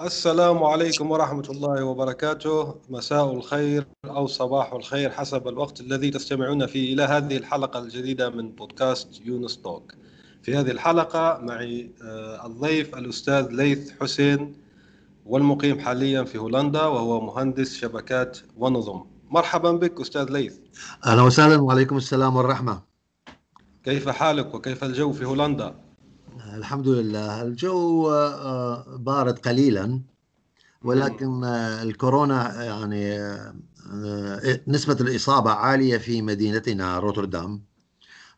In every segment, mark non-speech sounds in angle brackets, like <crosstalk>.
السلام عليكم ورحمة الله وبركاته. مساء الخير أو صباح الخير حسب الوقت الذي تستمعون فيه إلى هذه الحلقة الجديدة من بودكاست يونس توك. في هذه الحلقة معي آه، الضيف الأستاذ ليث حسين والمقيم حاليا في هولندا وهو مهندس شبكات ونظم. مرحبا بك أستاذ ليث. أهلا وسهلا وعليكم السلام والرحمة. كيف حالك وكيف الجو في هولندا؟ الحمد لله. الجو آه، بارد قليلا ولكن آه، الكورونا يعني آه، نسبة الإصابة عالية في مدينتنا روتردام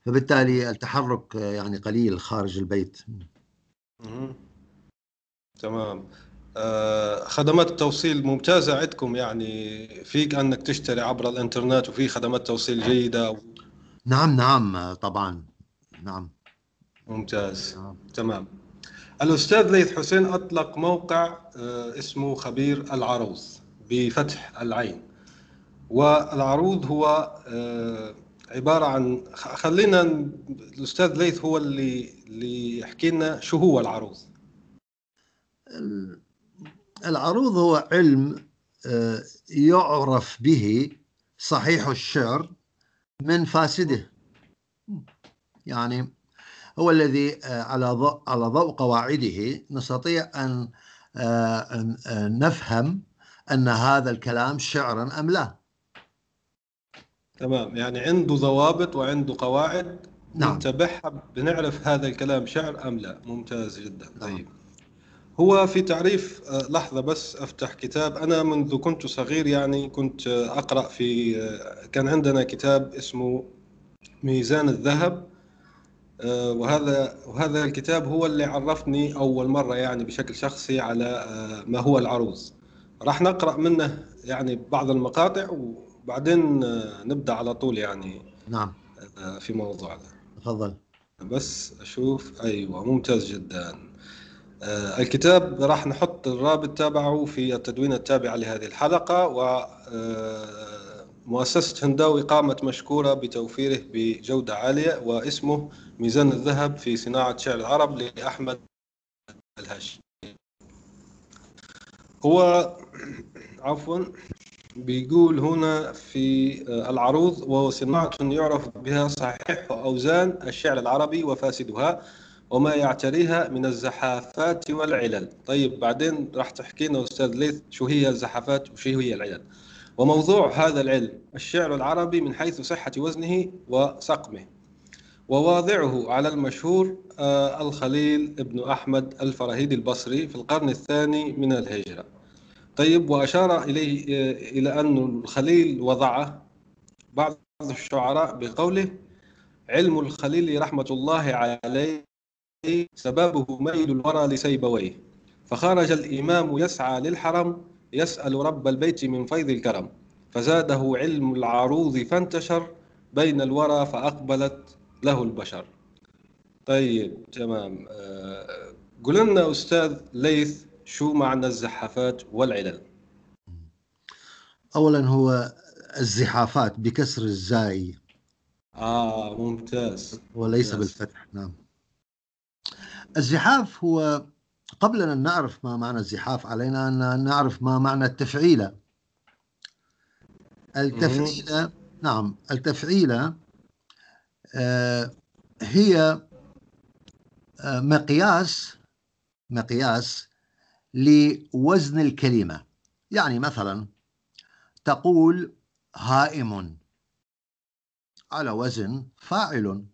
فبالتالي التحرك يعني قليل خارج البيت. تمام. خدمات التوصيل ممتازة عندكم يعني فيك أنك تشتري عبر الإنترنت وفي خدمات توصيل جيدة نعم نعم طبعا. نعم. ممتاز. آه. تمام. الأستاذ ليث حسين أطلق موقع آه، اسمه خبير العروض بفتح العين. والعروض هو آه، عبارة عن خلينا الأستاذ ليث هو اللي اللي يحكي لنا شو هو العروض. العروض هو علم يعرف به صحيح الشعر من فاسده. يعني هو الذي آه، على ضوء على ضوء قواعده نستطيع أن آه، آه، نفهم أن هذا الكلام شعرا أم لا. تمام. يعني عنده ضوابط وعنده قواعد نعم. نتبعها بنعرف هذا الكلام شعر أم لا. ممتاز جدا. نعم. طيب. هو في تعريف لحظة بس أفتح كتاب. أنا منذ كنت صغير يعني كنت أقرأ في كان عندنا كتاب اسمه ميزان الذهب. وهذا وهذا الكتاب هو اللي عرفني أول مرة يعني بشكل شخصي على آه، ما هو العروض راح نقرأ منه يعني بعض المقاطع وبعدين آه، نبدأ على طول يعني نعم. في موضوعنا تفضل. بس أشوف أيوة ممتاز جدا. الكتاب راح نحط الرابط تابعه في التدوين التابعة لهذه الحلقة و مؤسسة هنداوي قامت مشكورة بتوفيره بجودة عالية واسمه ميزان الذهب في صناعة شعر العرب لأحمد الهاشمي. هو <clears throat> عفوا بيقول هنا في العروض وهو صناعة يعرف بها صحيح أوزان الشعر العربي وفاسدها وما يعتريها من الزحافات والعلل. طيب بعدين راح تحكي لنا أستاذ ليث شو هي الزحافات وشو هي العلل؟ وموضوع هذا العلم الشعر العربي من حيث صحة وزنه وسقمه. وواضعه على المشهور آه، الخليل ابن أحمد الفراهيدي البصري في القرن الثاني من الهجرة. طيب وأشار إليه آه، إلى أن الخليل وضعه بعض الشعراء بقوله علم الخليل رحمة الله عليه سببه ميل الورى لسيبويه فخرج الإمام يسعى للحرم يسأل رب البيت من فيض الكرم فزاده علم العروض فانتشر بين الورى فأقبلت له البشر. طيب تمام. آه، قل لنا أستاذ ليث شو معنى الزحافات والعلل؟ أولا هو الزحافات بكسر الزاي. آه ممتاز. وليس ممتاز. بالفتح نعم. الزحاف هو قبل أن نعرف ما معنى الزحاف علينا أن نعرف ما معنى التفعيلة التفعيلة نعم التفعيلة آه، هي آه، مقياس مقياس لوزن الكلمة. يعني مثلا تقول هائم على وزن فاعل.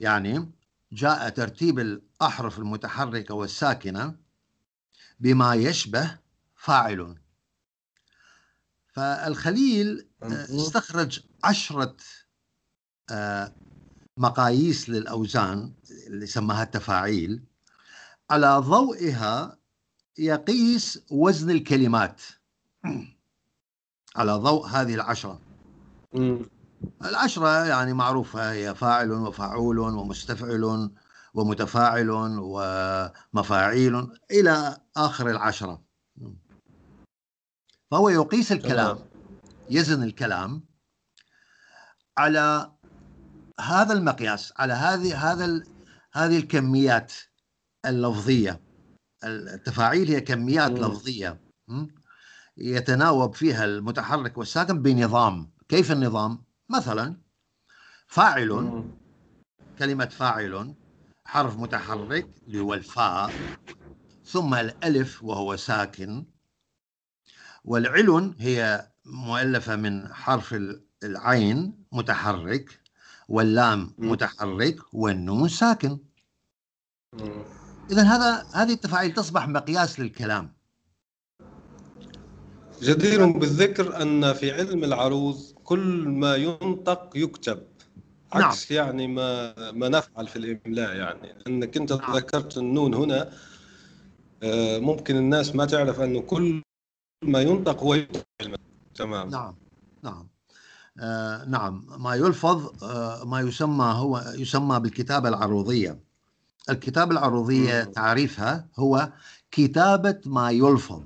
يعني جاء ترتيب الأحرف المتحركة والساكنة بما يشبه فاعل. فالخليل آه، استخرج عشرة آه، مقاييس للأوزان اللي سماها التفاعيل. على ضوئها يقيس وزن الكلمات. على ضوء هذه العشرة. العشرة يعني معروفة هي فاعل وفاعول ومستفعل ومتفاعل ومفاعيل إلى آخر العشرة فهو يقيس الكلام. يزن الكلام على هذا المقياس على هذه هذا هذه الكميات اللفظية التفاعيل هي كميات مم. لفظية? يتناوب فيها المتحرك والساكن بنظام كيف النظام؟ مثلا فاعل. كلمة فاعل حرف متحرك اللي هو الفاء ثم الألف وهو ساكن والعلن هي مؤلفة من حرف ال- العين متحرك واللام. متحرك والنون ساكن. إذا هذا هذه التفاعيل تصبح مقياس للكلام جدير بالذكر أن في علم العروض كل ما ينطق يكتب. نعم. عكس يعني ما ما نفعل في الإملاء يعني. أنك أنت نعم. ذكرت النون هنا آه، ممكن الناس ما تعرف أنه كل ما ينطق هو يكتب تمام. نعم. نعم. آه نعم. ما يلفظ آه ما يسمى هو يسمى بالكتابة العروضية. الكتابة العروضية مم. تعريفها هو كتابة ما يلفظ.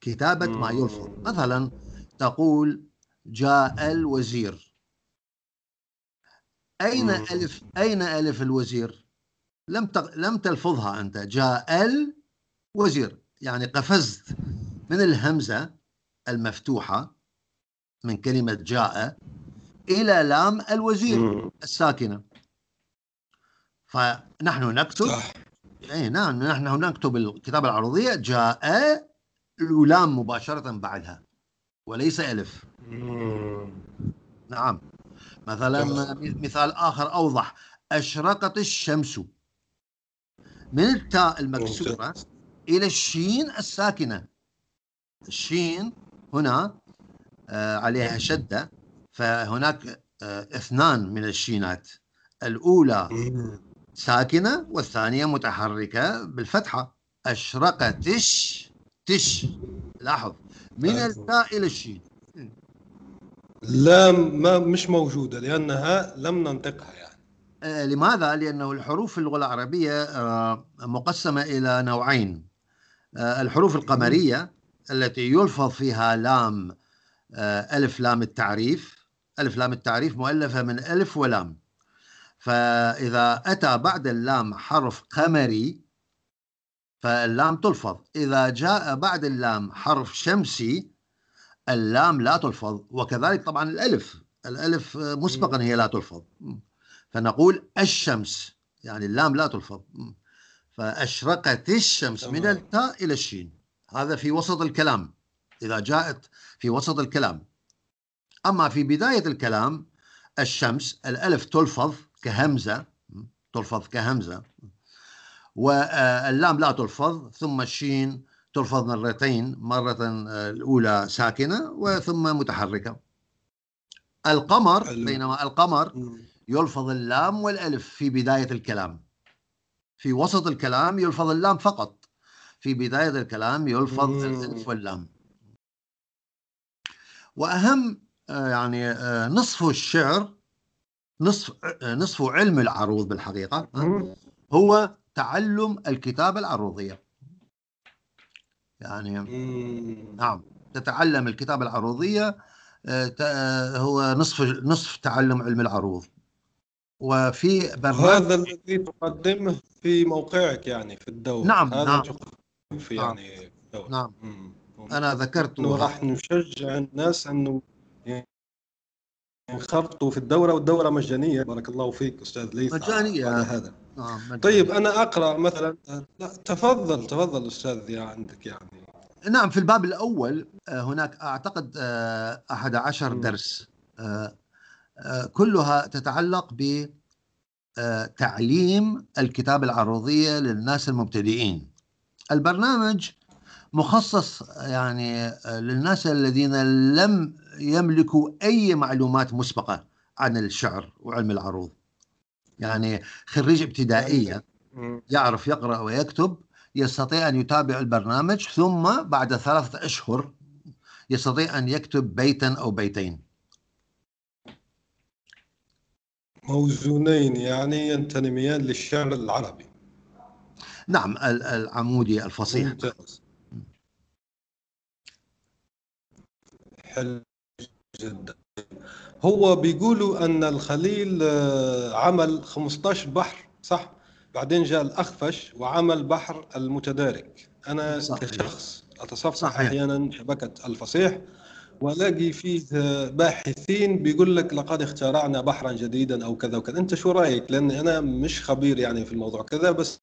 كتابة ما. يلفظ. مثلا تقول جاء الوزير. أين. ألف أين ألف الوزير؟ لم تق... لم تلفظها أنت. جاء الوزير. يعني قفزت من الهمزة المفتوحة من كلمة جاء إلى لام الوزير. الساكنة. فنحن نكتب اي نعم نحن نكتب الكتابة العرضية جاء ولام مباشرة بعدها. وليس ألف. نعم. مثلا مثال آخر أوضح. أشرقت الشمس من التاء المكسورة. إلى الشين الساكنة. الشين هنا آه، عليها شدة. فهناك آه، اثنان من الشينات. الأولى. ساكنة والثانية متحركة بالفتحة. أشرقت تش تش. لاحظ. من أيوة. التاء إلى الشين. لام ما مش موجودة لأنها لم ننطقها يعني. آه، لماذا؟ لأنه الحروف في اللغة العربية آه، مقسمة إلى نوعين. آه، الحروف القمرية التي يلفظ فيها لام آه، ألف لام التعريف. ألف لام التعريف مؤلفة من ألف ولام. فإذا أتى بعد اللام حرف قمري فاللام تلفظ. إذا جاء بعد اللام حرف شمسي اللام لا تلفظ وكذلك طبعا الألف. الألف مسبقا هي لا تلفظ. فنقول الشمس يعني اللام لا تلفظ. فأشرقت الشمس من. التاء إلى الشين. هذا في وسط الكلام. إذا جاءت في وسط الكلام. أما في بداية الكلام الشمس الألف تلفظ كهمزة. تلفظ كهمزة. واللام لا تلفظ ثم الشين تلفظ مرتين مرة آه، الأولى ساكنة وثم متحركة القمر. بينما القمر. يلفظ اللام والألف في بداية الكلام في وسط الكلام يلفظ اللام فقط في بداية الكلام يلفظ. الألف واللام وأهم آه، يعني آه، نصف الشعر نصف نصف علم العروض بالحقيقة. هو تعلم الكتابة العروضية يعني. نعم تتعلم الكتابة العروضية آه، آه، هو نصف نصف تعلم علم العروض وفي برنامج هذا الذي تقدمه في موقعك يعني في الدورة نعم، هذا نعم. في نعم. يعني نعم مم. أنا ذكرت راح نشجع الناس أنه ينخرطوا في الدورة والدورة مجانية. بارك الله فيك أستاذ ليث مجانية. على هذا نعم طيب أنا أقرأ مثلا. لا تفضل تفضل أستاذ يا عندك يعني. نعم في الباب الأول آه، هناك مم. درس. آه، آه، كلها تتعلق بتعليم الكتابة العروضية للناس المبتدئين. البرنامج مخصص يعني للناس الذين لم يملكوا أي معلومات مسبقة عن الشعر وعلم العروض. يعني خريج ابتدائية يعرف يقرأ ويكتب يستطيع أن يتابع البرنامج ثم بعد ثلاثة أشهر يستطيع أن يكتب بيتا أو بيتين. موزونين يعني ينتميان للشعر العربي. نعم العمودي الفصيح. ممتاز. حلو. جدا. هو بيقولوا أن الخليل آه، عمل 15 بحر صح؟ بعدين جاء الأخفش وعمل بحر المتدارك. أنا صحيح. كشخص أتصفح صحيح. أحيانا شبكة الفصيح وألاقي فيه باحثين بيقول لك لقد اخترعنا بحرا جديدا أو كذا وكذا. أنت شو رأيك؟ لأن أنا مش خبير يعني في الموضوع كذا بس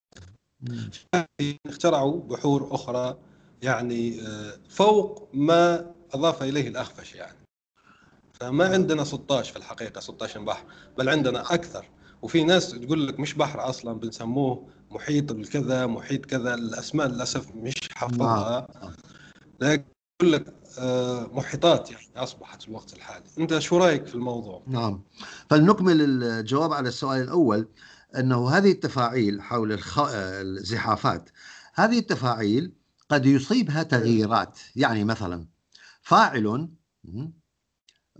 اخترعوا بحور أخرى يعني آه، فوق ما أضاف إليه الأخفش يعني. فما عندنا 16 في الحقيقة 16 بحر بل عندنا أكثر. وفي ناس تقول لك مش بحر أصلا بنسموه محيط الكذا محيط كذا الأسماء للأسف مش حافظها. نعم. لكن يقول لك آه، محيطات يعني أصبحت في الوقت الحالي. أنت شو رأيك في الموضوع؟ نعم. فلنكمل الجواب على السؤال الأول أنه هذه التفاعيل حول الخ... الزحافات هذه التفاعيل قد يصيبها تغييرات. يعني مثلا فاعل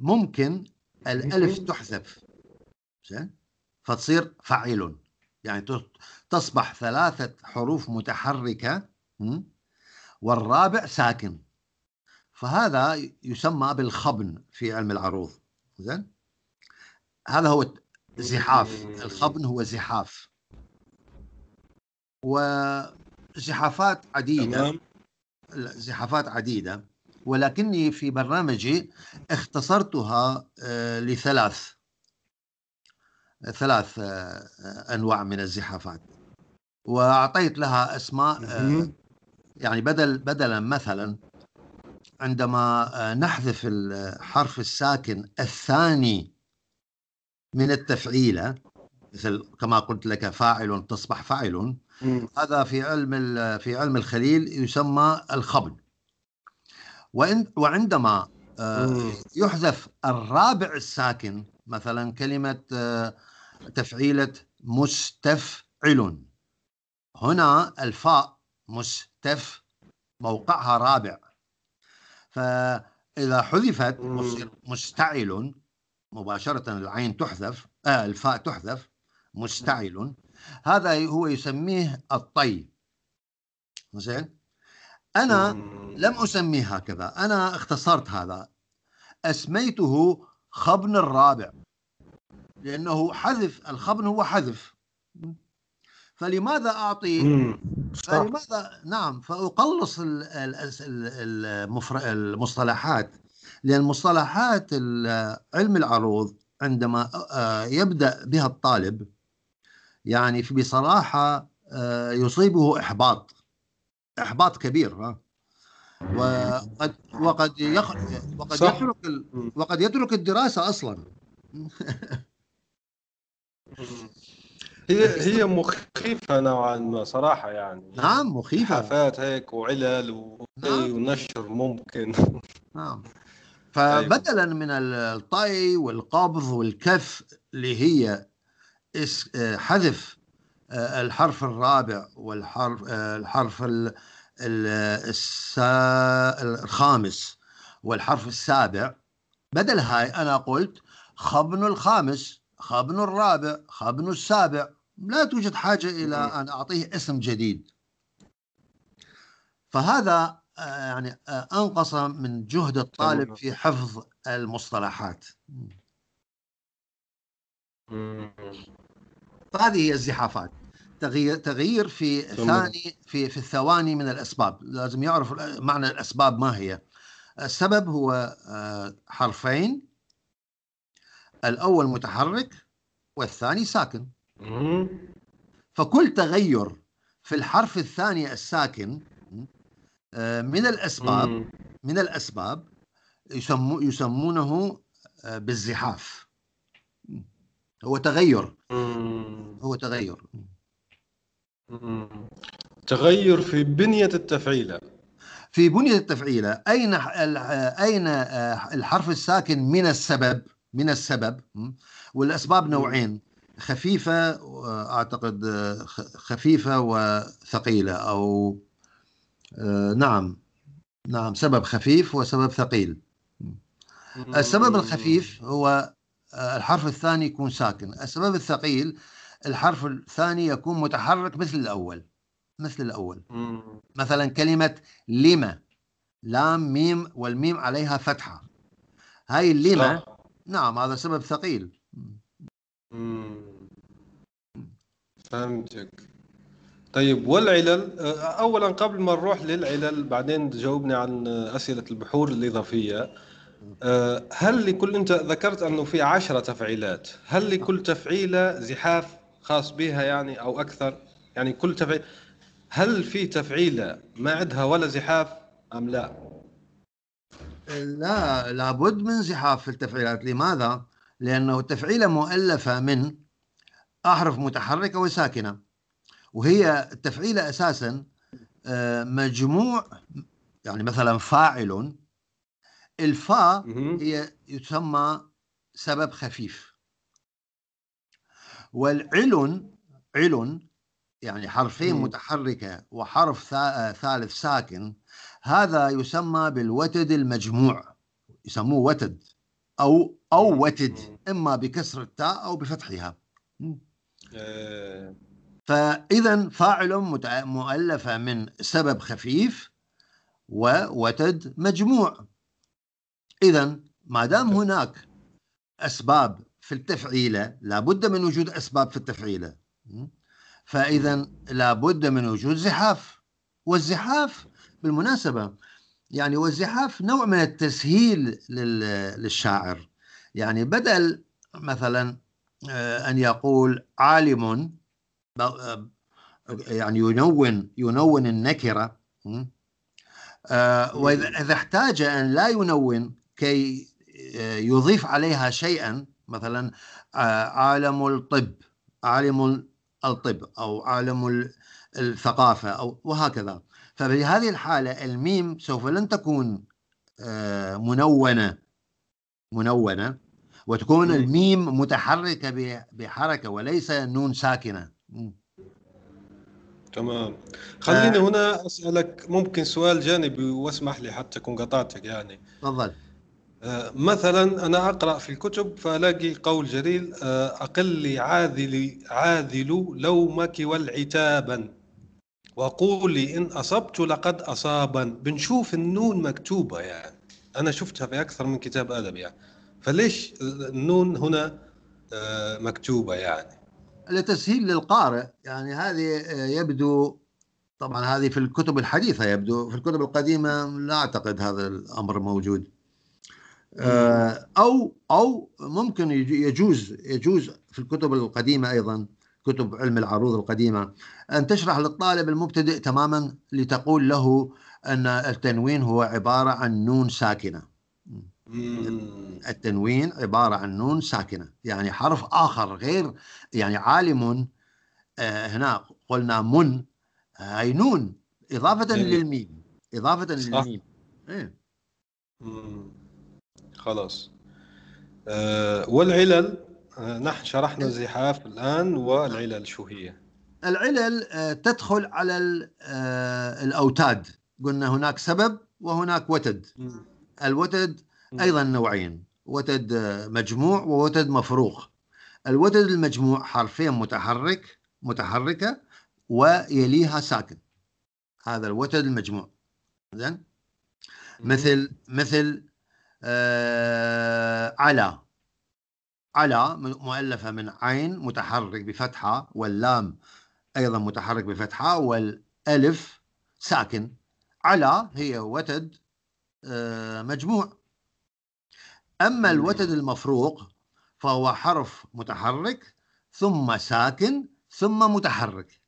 ممكن الألف تحذف. زين فتصير فعيل يعني تصبح ثلاثة حروف متحركة والرابع ساكن. فهذا يسمى بالخبن في علم العروض. زين؟ هذا هو زحاف. الخبن هو زحاف. وزحافات عديدة. زحافات عديدة. ولكني في برنامجي اختصرتها آه، لثلاث ثلاث آه، أنواع من الزحافات. وأعطيت لها أسماء آه، يعني بدل بدلا مثلا عندما آه، نحذف الحرف الساكن الثاني من التفعيله مثل كما قلت لك فاعل تصبح فاعل. هذا في علم في علم الخليل يسمى الخبل. وعندما يحذف الرابع الساكن مثلا كلمة تفعيلة مستفعل. هنا الفاء مستف موقعها رابع. فإذا حذفت مستعل مباشرة العين تحذف آه الفاء تحذف مستعل. هذا هو يسميه الطي. زين؟ أنا لم أسميه هكذا. أنا اختصرت هذا. أسميته خبن الرابع. لأنه حذف الخبن هو حذف. فلماذا أعطي فلماذا؟ نعم فأقلص المصطلحات. لأن مصطلحات علم العروض عندما يبدأ بها الطالب يعني بصراحة يصيبه إحباط. إحباط كبير وقد وقد يخ... وقد يترك ال... وقد يترك الدراسة أصلا. هي هي مخيفة نوعا ما صراحة يعني. نعم مخيفة. حفات هيك وعلل نعم. ونشر ممكن. نعم. <laughs> فبدلا من الطي والقبض والكف اللي هي حذف آه، الحرف الرابع والحرف الحرف الخامس والحرف السابع. بدل هاي أنا قلت خبن الخامس خابن الرابع خابن السابع. لا توجد حاجة إلى أن أعطيه اسم جديد. فهذا آه، يعني آه، أنقص من جهد الطالب في حفظ المصطلحات. فهذه هي الزحافات. تغيير تغيير في ثاني في في الثواني من الأسباب. لازم يعرف معنى الأسباب ما هي. السبب هو آه، حرفين. الأول متحرك والثاني ساكن. فكل تغير في الحرف الثاني الساكن آه، من الأسباب من الأسباب يسمو يسمونه آه، بالزحاف. هو تغير. هو تغير. تغير في بنية التفعيلة في بنية التفعيلة أين أين آه، الحرف الساكن من السبب؟ من السبب والأسباب نوعين خفيفة أعتقد خفيفة وثقيلة أو نعم نعم سبب خفيف وسبب ثقيل. السبب الخفيف هو الحرف الثاني يكون ساكن. السبب الثقيل الحرف الثاني يكون متحرك مثل الأول مثل الأول. مثلا كلمة لما لام ميم والميم عليها فتحة. هاي اللمة نعم هذا سبب ثقيل. فهمتك. طيب والعلل اولا قبل ما نروح للعلل بعدين تجاوبني عن أسئلة البحور الإضافية. هل لكل أنت ذكرت أنه في عشرة تفعيلات. هل لكل تفعيلة زحاف خاص بها يعني أو أكثر. يعني كل تفعيل هل في تفعيله ما عندها ولا زحاف أم لا؟ لا لابد من زحاف في التفعيلات. لماذا؟ لأنه التفعيله مؤلفه من أحرف متحركة وساكنة وهي التفعيله أساسا آه، مجموع يعني مثلا فاعل الفاء هي يسمى سبب خفيف. والعلن علن يعني حرفين متحركة وحرف ثالث ساكن هذا يسمى بالوتد المجموع. يسموه وتد أو أو وتد إما بكسر التاء أو بفتحها. آه. فإذا فاعل مؤلفة من سبب خفيف ووتد مجموع. إذا ما دام هناك أسباب في التفعيلة لابد من وجود أسباب في التفعيلة. فإذا لابد من وجود زحاف. والزحاف بالمناسبة يعني والزحاف نوع من التسهيل للشاعر. يعني بدل مثلا آه، أن يقول عالم آه، يعني ينون ينون النكرة. آه، وإذا احتاج أن لا ينون كي يضيف عليها شيئا مثلا عالم الطب عالم الطب أو عالم الثقافة أو وهكذا. ففي هذه الحالة الميم سوف لن تكون آه، منونة منونة وتكون الميم متحركة بحركة وليس نون ساكنة. تمام. خليني آه هنا أسألك ممكن سؤال جانبي واسمح لي حتى أكون قطعتك يعني. تفضل. آه، مثلا أنا أقرأ في الكتب فألاقي قول جليل آه، أقل عاذل عاذل لومك والعتابا. وقولي إن أصبت لقد أصابا. بنشوف النون مكتوبة يعني. أنا شفتها في أكثر من كتاب أدب يعني. فليش النون هنا آه، مكتوبة يعني؟ لتسهيل للقارئ يعني هذه يبدو طبعا هذه في الكتب الحديثة يبدو في الكتب القديمة لا أعتقد هذا الأمر موجود. آه، أو أو ممكن يجوز يجوز في الكتب القديمة أيضا كتب علم العروض القديمة أن تشرح للطالب المبتدئ تماما لتقول له أن التنوين هو عبارة عن نون ساكنة. التنوين عبارة عن نون ساكنة يعني حرف آخر غير يعني عالم آه، هنا قلنا من هاي نون إضافة إيه. للميم إضافة للميم. إيه. خلاص. أه والعلل أه نحن شرحنا الزحاف الآن والعلل شو هي؟ العلل أه تدخل على الأوتاد. قلنا هناك سبب وهناك وتد. الوتد أيضا نوعين وتد مجموع ووتد مفروغ. الوتد المجموع حرفين متحرك متحركة ويليها ساكن. هذا الوتد المجموع. زين؟ مثل مثل آه على. على مؤلفة من عين متحرك بفتحة واللام أيضا متحرك بفتحة والألف ساكن. على هي وتد آه مجموع. أما الوتد المفروق فهو حرف متحرك ثم ساكن ثم متحرك.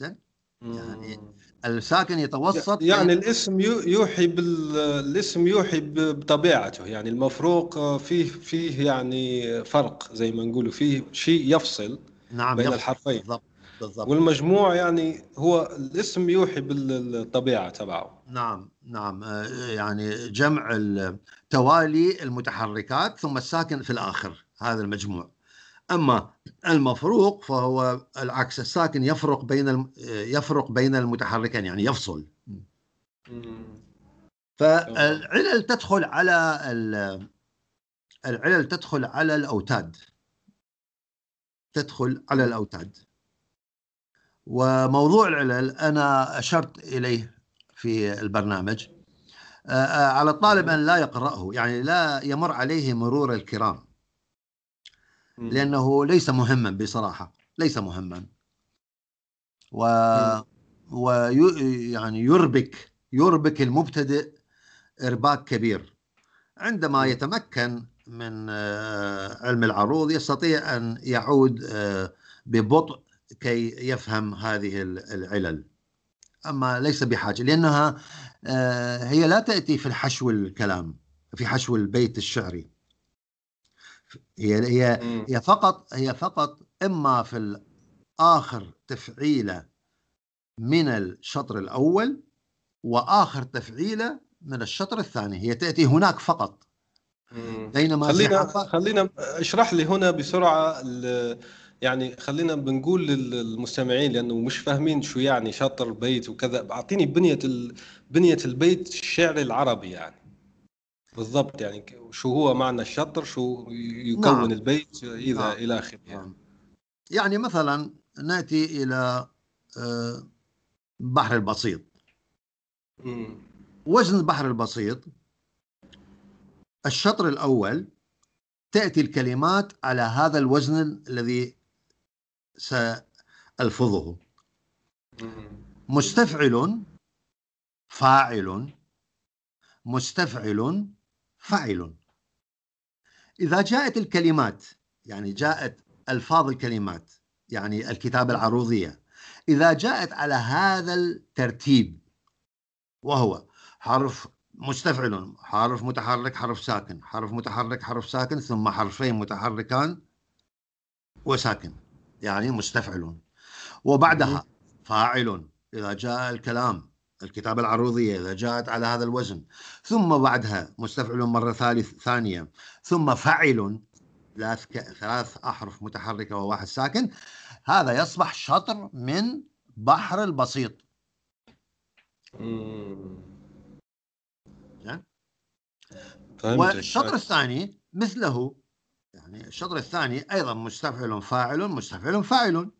يعني الساكن يتوسط يعني الاسم يوحي بال... الاسم يوحي بطبيعته يعني المفروق فيه فيه يعني فرق زي ما نقولوا فيه شيء يفصل نعم بين يفصل. الحرفين. بالضبط بالضبط. والمجموع يعني هو الاسم يوحي بالطبيعة تبعه. نعم نعم. آه، يعني جمع توالي المتحركات ثم الساكن في الآخر هذا المجموع. أما المفروق فهو العكس الساكن يفرق بين يفرق بين المتحركين يعني يفصل. فالعلل تدخل على العلل تدخل على الأوتاد. تدخل على الأوتاد. وموضوع العلل أنا أشرت إليه في البرنامج. على الطالب أن لا يقرأه يعني لا يمر عليه مرور الكرام. لأنه ليس مهما بصراحة ليس مهما. و, و يعني يربك يربك المبتدئ إرباك كبير. عندما يتمكن من آه، علم العروض يستطيع أن يعود ببطء كي يفهم هذه العلل. أما ليس بحاجة لأنها آه، هي لا تأتي في الحشو الكلام في حشو البيت الشعري. هي هي هي فقط هي فقط إما في آخر تفعيلة من الشطر الأول وآخر تفعيلة من الشطر الثاني. هي تأتي هناك فقط. بينما خلينا خلينا اشرح لي هنا بسرعة يعني خلينا بنقول للمستمعين لأنه مش فاهمين شو يعني شطر بيت وكذا. أعطيني بنية بنية البيت الشعري العربي يعني. بالضبط يعني شو هو معنى الشطر شو يكون نعم. البيت اذا نعم. إلى آخره يعني. نعم. يعني مثلا نأتي إلى آه، بحر البسيط وزن البحر البسيط الشطر الأول تأتي الكلمات على هذا الوزن الذي سألفظه مستفعل فاعل مستفعل فاعل. إذا جاءت الكلمات يعني جاءت ألفاظ الكلمات يعني الكتابة العروضية إذا جاءت على هذا الترتيب وهو حرف مستفعل حرف متحرك حرف ساكن حرف متحرك حرف ساكن ثم حرفين متحركان وساكن يعني مستفعل. وبعدها فاعل إذا جاء الكلام. الكتابة العروضية إذا جاءت على هذا الوزن. ثم بعدها مستفعل مرة ثالث ثانية. ثم فعل ثلاث ثلاث أحرف متحركة وواحد ساكن. هذا يصبح شطر من بحر البسيط. والشطر الثاني مثله. يعني الشطر الثاني أيضا مستفعل فاعل مستفعل فاعل.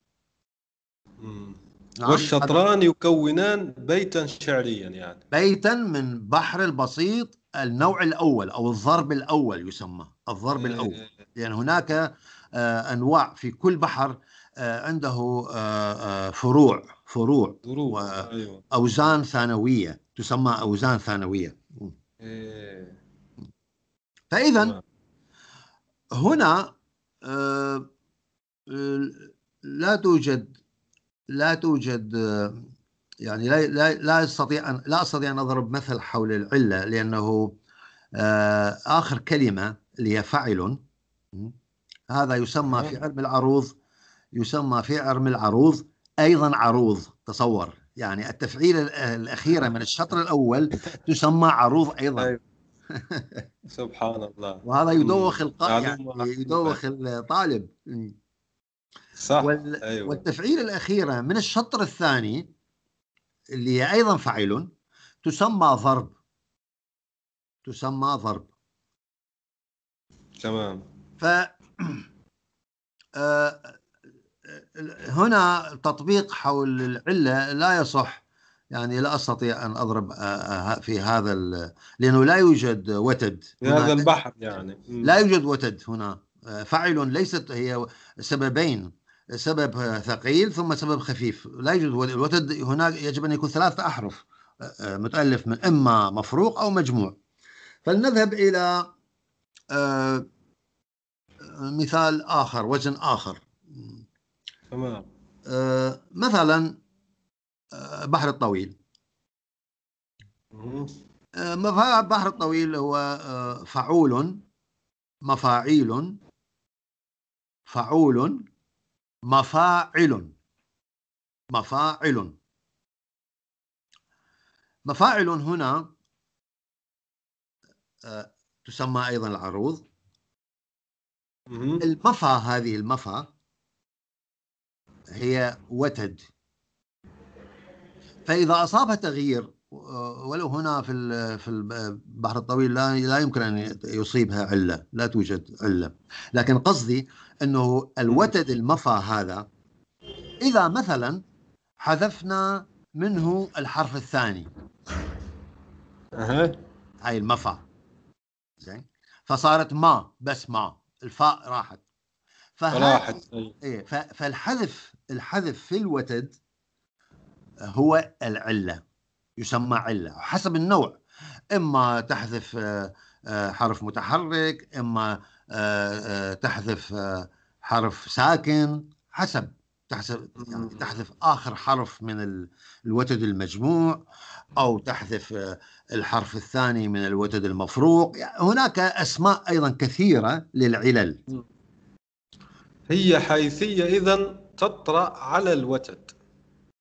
والشطران يكونان بيتا شعريا يعني بيتا من بحر البسيط النوع الأول أو الضرب الأول يسمى الضرب إيه. الأول لأن هناك آه، أنواع في كل بحر آه، عنده آه، فروع فروع أيوة. ثانوية تسمى أوزان ثانوية إيه. فإذا هنا لا توجد لا توجد آه، يعني لا لا لا أستطيع أن لا أستطيع أن أضرب مثل حول العلة لأنه آه، آخر كلمة اللي هي فعل هذا يسمى في علم العروض يسمى في علم العروض أيضا عروض تصور. يعني التفعيل الاخيره من الشطر الأول تسمى عروض أيضا. أيوه. سبحان الله. وهذا يدوخ القارئ يعني يدوخ الطالب. صح. وال... أيوة. والتفعيل الأخيرة من الشطر الثاني اللي هي أيضا فعل تسمى ضرب. تسمى ضرب. تمام. ف آه، هنا تطبيق حول العلة لا يصح. يعني لا أستطيع أن أضرب آه، آه، في هذا لأنه لا يوجد وتد في هذا البحر يعني. لا يوجد وتد هنا. آه، فعل ليست هي سببين. سبب ثقيل ثم سبب خفيف. لا يوجد الوتد هناك يجب أن يكون ثلاثة أحرف متألف من إما مفروق أو مجموع. فلنذهب إلى مثال آخر وزن آخر. تمام. مثلا بحر الطويل. بحر الطويل هو آه، فعول مفاعيل فعول مفاعل. مفاعل. مفاعل هنا آه، تسمى أيضا العروض. المفا هذه المفا هي وتد. فإذا أصابها تغيير آه، ولو هنا في في البحر الطويل لا لا يمكن أن يصيبها علة لا توجد علة. لكن قصدي أنه الوتد المفا هذا إذا مثلا حذفنا منه الحرف الثاني. هاي المفا. زين. فصارت ما بس ما. الفاء راحت. راحت. إيه فالحذف الحذف في الوتد هو العلة يسمى علة حسب النوع. إما تحذف آه، آه، حرف متحرك إما تحذف آه، حرف ساكن حسب تحسب يعني تحذف آخر حرف من ال- الوتد المجموع أو تحذف آه، الحرف الثاني من الوتد المفروق. يعني هناك أسماء أيضا كثيرة للعلل. هي حيثية إذا تطرأ على الوتد.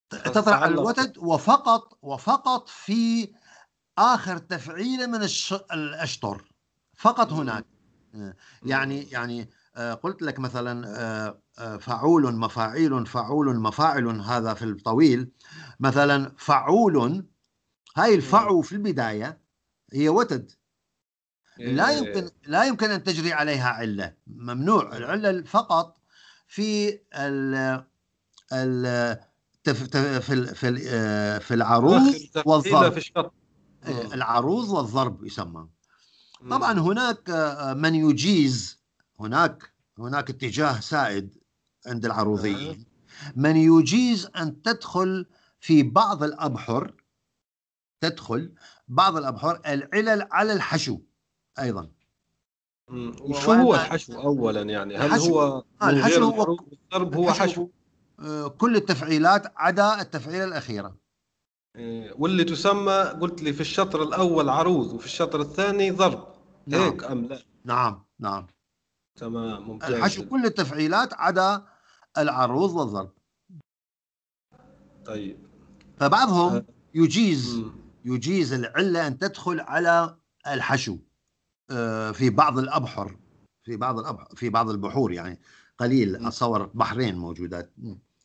تطرح على الوتد وفقط وفقط في آخر تفعيله من. الأشطر. فقط هناك. يعني يعني آه، قلت لك مثلا آه، آه، فعول مفاعيل فعول مفاعل هذا في الطويل. مثلا فعول هاي الفعو في البداية هي وتد. لا إيه. يمكن لا يمكن أن تجري عليها علة ممنوع. العلة فقط في ال ال في ال- في في العروض والضرب. آه، العروض والضرب يسمى. طبعا هناك آه، من يجيز هناك هناك اتجاه سائد عند العروضيين من يجيز أن تدخل في بعض الأبحر تدخل بعض الأبحر العلل على الحشو أيضا. مم. وشو هو الحشو أولا يعني؟ هل الحشو- هو آه، الحشو هو- الحروف والضرب؟ هو الحشو- حشو. آه، كل التفعيلات عدا التفعيلة الأخيرة. واللي تسمى قلت لي في الشطر الأول عروض وفي الشطر الثاني ضرب نعم. هيك أم لا نعم نعم تمام ممتاز الحشو كل التفعيلات عدا العروض والضرب طيب فبعضهم آه. يجيز. يجيز العلة أن تدخل على الحشو آه، في بعض الأبحر في بعض الأبحر في بعض البحور يعني قليل. اتصور بحرين موجودات.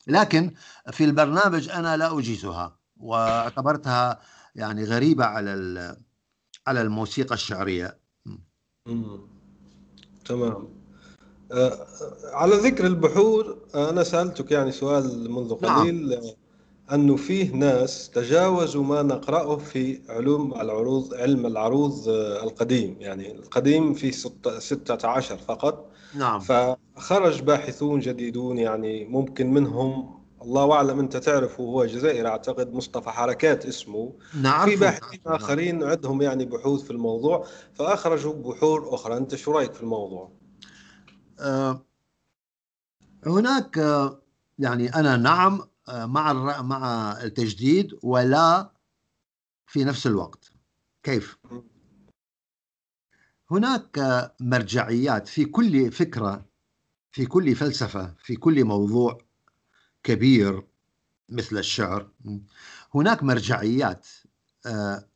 لكن في البرنامج أنا لا أجيزها واعتبرتها يعني غريبة على على الموسيقى الشعرية. تمام. آه، على ذكر البحور أنا سألتك يعني سؤال منذ نعم. قليل آه، أنه فيه ناس تجاوزوا ما نقرأه في علوم العروض علم العروض آه، القديم. يعني القديم ستة عشر فقط. نعم. فخرج باحثون جديدون يعني ممكن منهم الله أعلم أنت تعرفه هو جزائري أعتقد مصطفى حركات اسمه. نعرف في باحثين آخرين عندهم يعني بحوث في الموضوع فأخرجوا بحور أخرى. أنت شو رأيك في الموضوع؟ آه، هناك آه، يعني أنا نعم آه، مع مع التجديد ولا في نفس الوقت. كيف؟ هناك آه، مرجعيات في كل فكرة في كل فلسفة في كل موضوع كبير مثل الشعر هناك مرجعيات آه،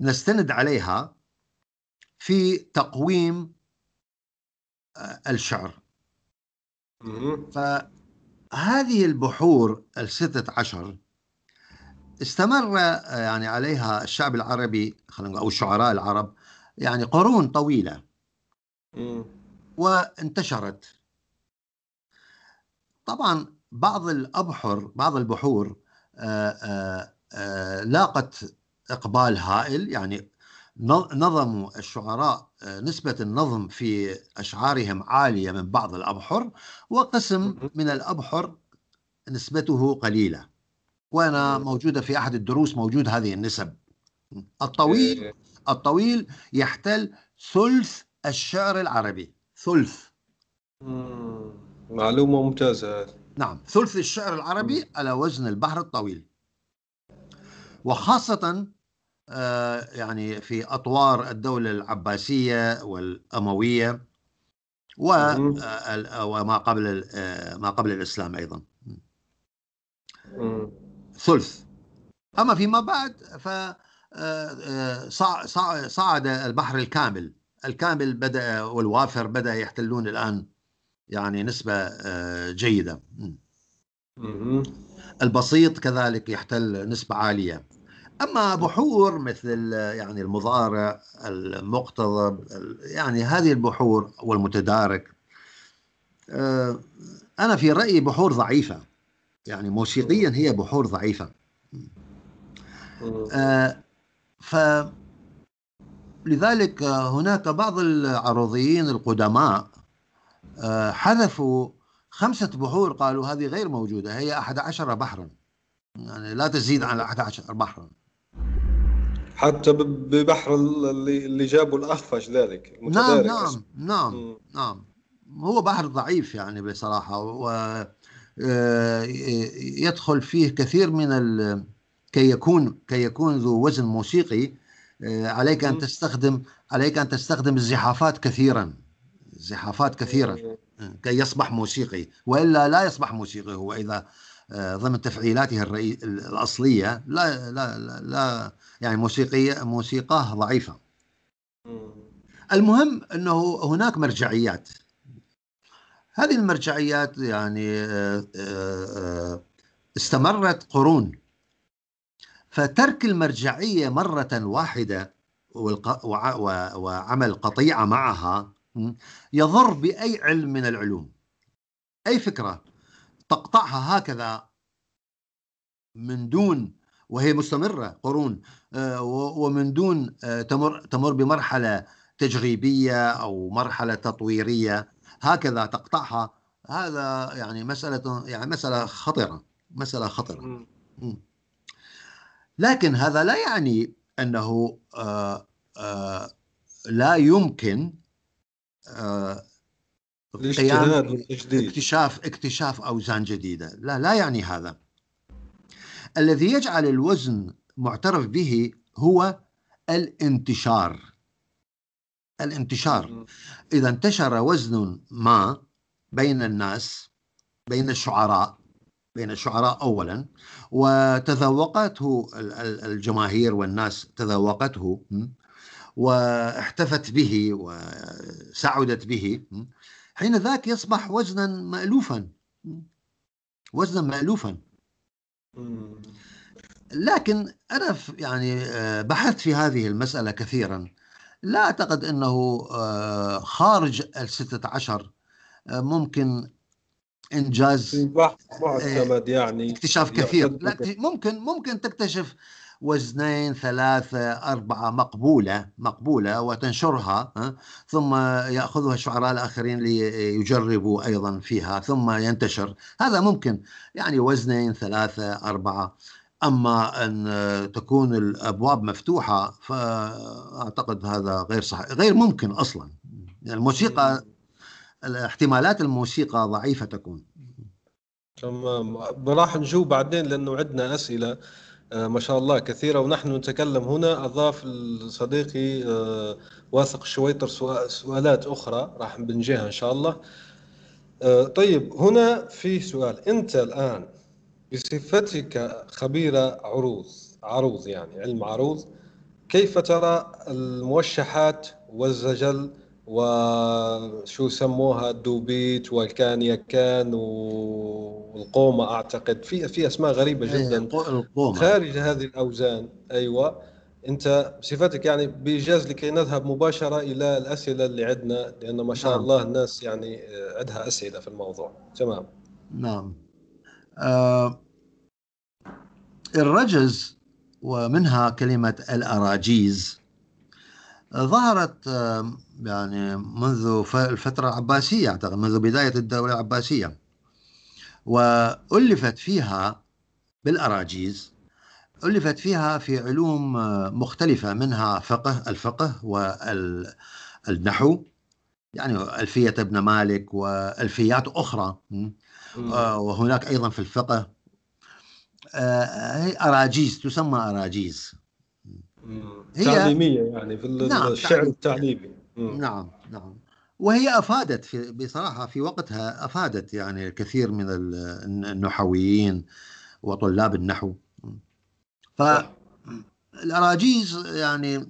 نستند عليها في تقويم آه، الشعر. فهذه البحور الستة عشر استمر آه، يعني عليها الشعب العربي خلينا نقول أو الشعراء العرب يعني قرون طويلة. وانتشرت طبعا بعض الأبحر بعض البحور آه، آه، آه، لاقت إقبال هائل يعني نظ- نظموا الشعراء نسبة النظم في أشعارهم عالية من بعض الأبحر وقسم. من الأبحر نسبته قليلة وأنا. موجودة في أحد الدروس موجود هذه النسب الطويل إيه. الطويل يحتل ثلث الشعر العربي ثلث. معلومة ممتازة هذه. نعم. ثلث الشعر العربي على وزن البحر الطويل. وخاصة آه، يعني في أطوار الدولة العباسية والأموية. آه، ال- وما قبل آه، ما قبل الإسلام أيضا. ثلث. أما فيما بعد ف آه، آه، صع- صع- صعد البحر الكامل. الكامل بدأ والوافر بدأ يحتلون الآن يعني نسبة آه، جيدة. البسيط كذلك يحتل نسبة عالية. أما بحور مثل يعني المضارع المقتضب يعني هذه البحور والمتدارك آه، أنا في رأيي بحور ضعيفة. يعني موسيقيا هي بحور ضعيفة. آه، ف لذلك هناك بعض العروضيين القدماء حذفوا خمسة بحور قالوا هذه غير موجودة هي أحد عشر بحرا. يعني لا تزيد عن أحد عشر بحرا. حتى ببحر اللي اللي جابوا الأخفش ذلك نعم نعم نعم نعم. هو بحر ضعيف يعني بصراحة و آه، يدخل فيه كثير من ال... كي يكون كي يكون ذو وزن موسيقي آه، عليك أن تستخدم عليك أن تستخدم الزحافات كثيرا. زحافات كثيرا كي يصبح موسيقي وإلا لا يصبح موسيقي هو إذا آه، ضمن تفعيلاته الرئي... الأصلية لا لا لا, لا يعني موسيقيه موسيقاه ضعيفة. المهم إنه هناك مرجعيات. هذه المرجعيات يعني آه، آه، استمرت قرون. فترك المرجعية مرة واحدة وعمل قطيعه معها يضر بأي علم من العلوم. أي فكرة تقطعها هكذا من دون وهي مستمرة قرون آه، ومن دون آه، تمر تمر بمرحلة تجريبية أو مرحلة تطويرية هكذا تقطعها. هذا يعني مسألة يعني مسألة خطرة مسألة خطرة. لكن هذا لا يعني أنه آه، لا يمكن الاجتهاد اكتشاف اكتشاف أوزان جديدة. لا لا يعني هذا. الذي يجعل الوزن معترف به هو الانتشار. الانتشار. إذا انتشر وزن ما بين الناس بين الشعراء بين الشعراء اولا وتذوقته الجماهير والناس تذوقته واحتفت به وسعدت به حين ذاك يصبح وزنا مألوفا وزنا مألوفا. لكن أنا يعني آه، بحثت في هذه المسألة كثيرا. لا أعتقد أنه آه، خارج الستة عشر آه، ممكن إنجاز معتمد يعني اكتشاف كثير. لا ممكن ممكن تكتشف وزنين ثلاثة أربعة مقبولة مقبولة وتنشرها ثم يأخذها الشعراء الآخرين ليجربوا أيضا فيها ثم ينتشر. هذا ممكن. يعني وزنين ثلاثة أربعة. أما أن تكون الأبواب مفتوحة فأعتقد هذا غير صحيح غير ممكن أصلا. يعني الموسيقى احتمالات الموسيقى ضعيفة تكون. تمام. راح نجوب بعدين لأنه عندنا أسئلة. آه، ما شاء الله كثيرة. ونحن نتكلم هنا. أضاف صديقي آه، واثق الشويطر سؤالات أخرى راح بنجيها إن شاء الله. آه، طيب هنا في سؤال. أنت الآن بصفتك خبيرة عروض عروض يعني علم عروض كيف ترى الموشحات والزجل وشو سموها الدوبيت والكانيكان والقومة أعتقد. في في أسماء غريبة إيه، جدا. القومة. خارج هذه الأوزان. أيوة. أنت بصفتك يعني بإيجاز لكي نذهب مباشرة إلى الأسئلة اللي عندنا لأن ما شاء نعم. الله الناس يعني عندها أسئلة في الموضوع. تمام. نعم. آه الرجز ومنها كلمة الأراجيز. ظهرت يعني منذ الفترة العباسية أعتقد منذ بداية الدولة العباسية. وألفت فيها بالأراجيز ألفت فيها في علوم مختلفة منها فقه الفقه والنحو يعني ألفية ابن مالك وألفيات أخرى. آه، وهناك أيضا في الفقه. آه، هي أراجيز تسمى أراجيز. هي تعليمية يعني في نعم الشعر التعليمي. نعم نعم. وهي أفادت في بصراحة في وقتها أفادت يعني الكثير من النحويين وطلاب النحو. ف الأراجيز يعني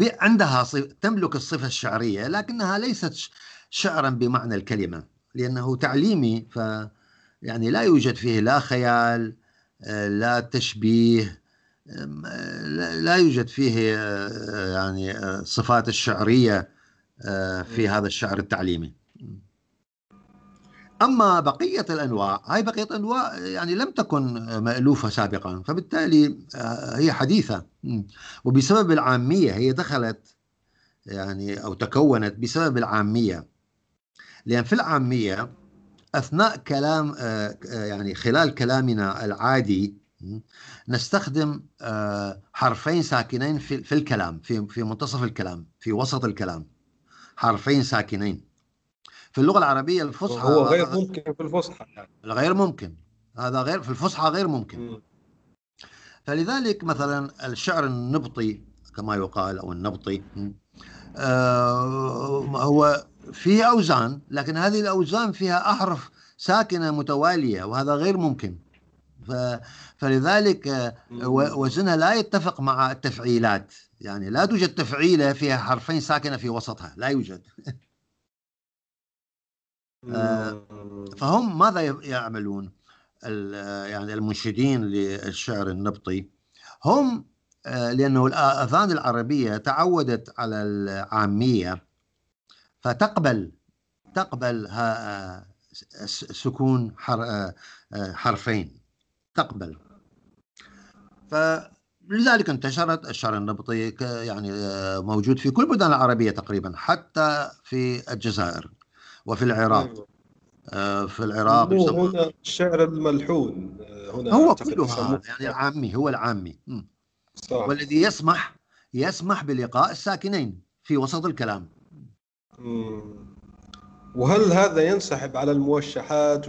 عندها تملك الصفة الشعرية لكنها ليست شعرا بمعنى الكلمة لأنه تعليمي ف يعني لا يوجد فيه لا خيال لا تشبيه لا يوجد فيه يعني صفات الشعرية في هذا الشعر التعليمي. أما بقية الأنواع هاي بقية الأنواع يعني لم تكن مألوفة سابقا فبالتالي هي حديثة. وبسبب العامية هي دخلت يعني أو تكونت بسبب العامية. لأن في العامية أثناء كلام يعني خلال كلامنا العادي نستخدم حرفين ساكنين في الكلام في في منتصف الكلام في وسط الكلام. حرفين ساكنين. في اللغة العربية الفصحى هو غير ممكن في الفصحى يعني. غير ممكن. هذا غير في الفصحى غير ممكن. فلذلك مثلا الشعر النبطي كما يقال أو النبطي آه هو فيه أوزان لكن هذه الأوزان فيها أحرف ساكنة متوالية وهذا غير ممكن. فلذلك وزنها لا يتفق مع التفعيلات. يعني لا توجد تفعيلة فيها حرفين ساكنة في وسطها. لا يوجد. آه، فهم ماذا يعملون؟ يعني المنشدين للشعر النبطي. هم آه، لأنه الآذان العربية تعودت على العامية فتقبل تقبل سكون حرفين. تقبل فلذلك انتشرت الشعر النبطي يعني آه، موجود في كل البلدان العربية تقريبا حتى في الجزائر وفي العراق أيوة. آه في العراق هنا الشعر الملحون آه، هنا هو كلها يعني العامي هو العامي صح. والذي يسمح يسمح بلقاء الساكنين في وسط الكلام مم. وهل هذا ينسحب على الموشحات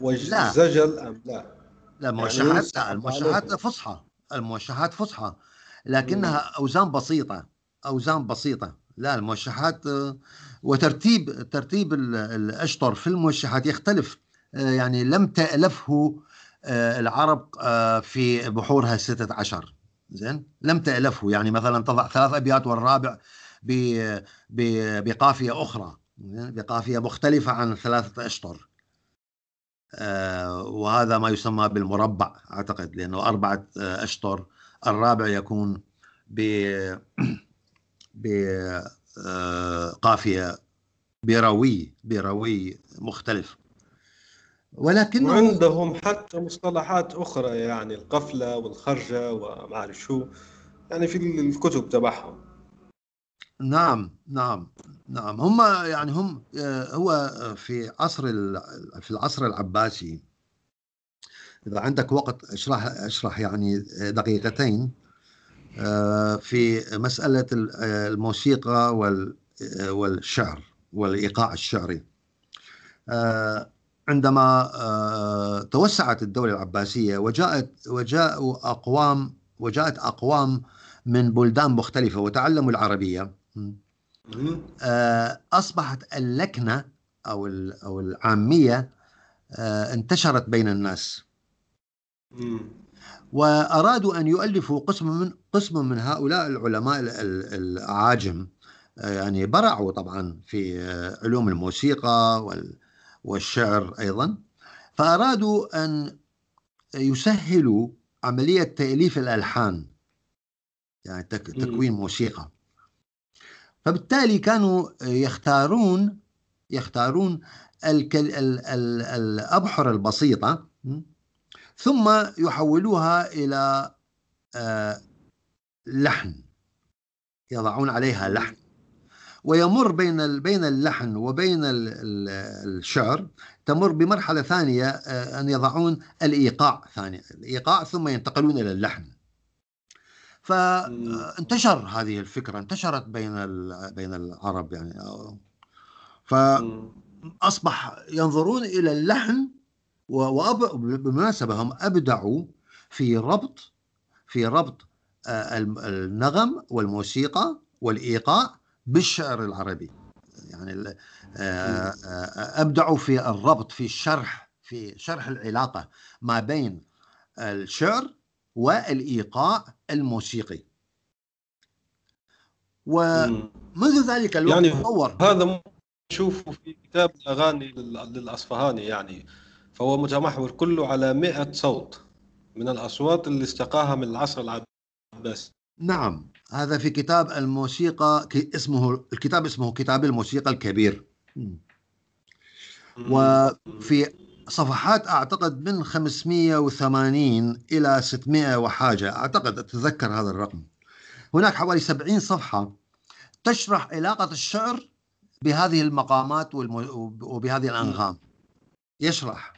والزجل أم لا؟ لا الموشحات يعني لا الموشحات فصحى الموشحات فصحى لكنها أوزان بسيطة أوزان بسيطة. لا الموشحات وترتيب ترتيب الأشطر في الموشحات يختلف. آه، يعني لم تألفه آه، العرب آه، في بحورها الستة عشر. زين؟ لم تألفه. يعني مثلا تضع ثلاث أبيات والرابع بقافية أخرى. بقافية مختلفة عن ثلاثة أشطر. وهذا ما يسمى بالمربع أعتقد لأنه أربعة أشطر. الرابع يكون ب بقافية بيروي بيروي مختلف. ولكن وعندهم حتى مصطلحات أخرى يعني القفلة والخرجة وما أعرف شو يعني في الكتب تبعهم. نعم نعم نعم. هم يعني هم هو في عصر في العصر العباسي إذا عندك وقت اشرح اشرح يعني دقيقتين. آه، في مسألة الموسيقى والشعر والإيقاع الشعري. آه، عندما آه، توسعت الدولة العباسية وجاءت وجاءوا أقوام وجاءت أقوام من بلدان مختلفة وتعلموا العربية. أصبحت اللكنة أو أو العامية انتشرت بين الناس. وأرادوا أن يؤلفوا قسم من قسم من هؤلاء العلماء الأعاجم يعني برعوا طبعا في علوم الموسيقى والشعر أيضا. فأرادوا أن يسهلوا عملية تأليف الألحان يعني تكوين موسيقى. فبالتالي كانوا يختارون يختارون الأبحر البسيطة ثم يحولوها إلى آه، لحن يضعون عليها لحن. ويمر بين بين اللحن وبين الشعر تمر بمرحلة ثانية آه، أن يضعون الإيقاع ثانية الإيقاع ثم ينتقلون إلى اللحن. فانتشر هذه الفكرة انتشرت بين بين العرب يعني. فأصبح ينظرون إلى اللحن وبالمناسبة هم أبدعوا في ربط في ربط آه، النغم والموسيقى والإيقاع بالشعر العربي. يعني آه، آه، أبدعوا في الربط في الشرح في شرح العلاقة ما بين الشعر والإيقاع الموسيقي. ومنذ ذلك الوقت يعني تطور. هذا نشوفه في كتاب الأغاني لل- للأصفهاني يعني فهو متمحور كله على 100 صوت من الأصوات اللي استقاها من العصر العباسي. نعم هذا في كتاب الموسيقى اسمه الكتاب اسمه كتاب الموسيقى الكبير. وفي صفحات أعتقد من 580 إلى 600 وحاجة. أعتقد أتذكر هذا الرقم. هناك حوالي 70 صفحة تشرح علاقة الشعر بهذه المقامات. وبهذه الأنغام. يشرح.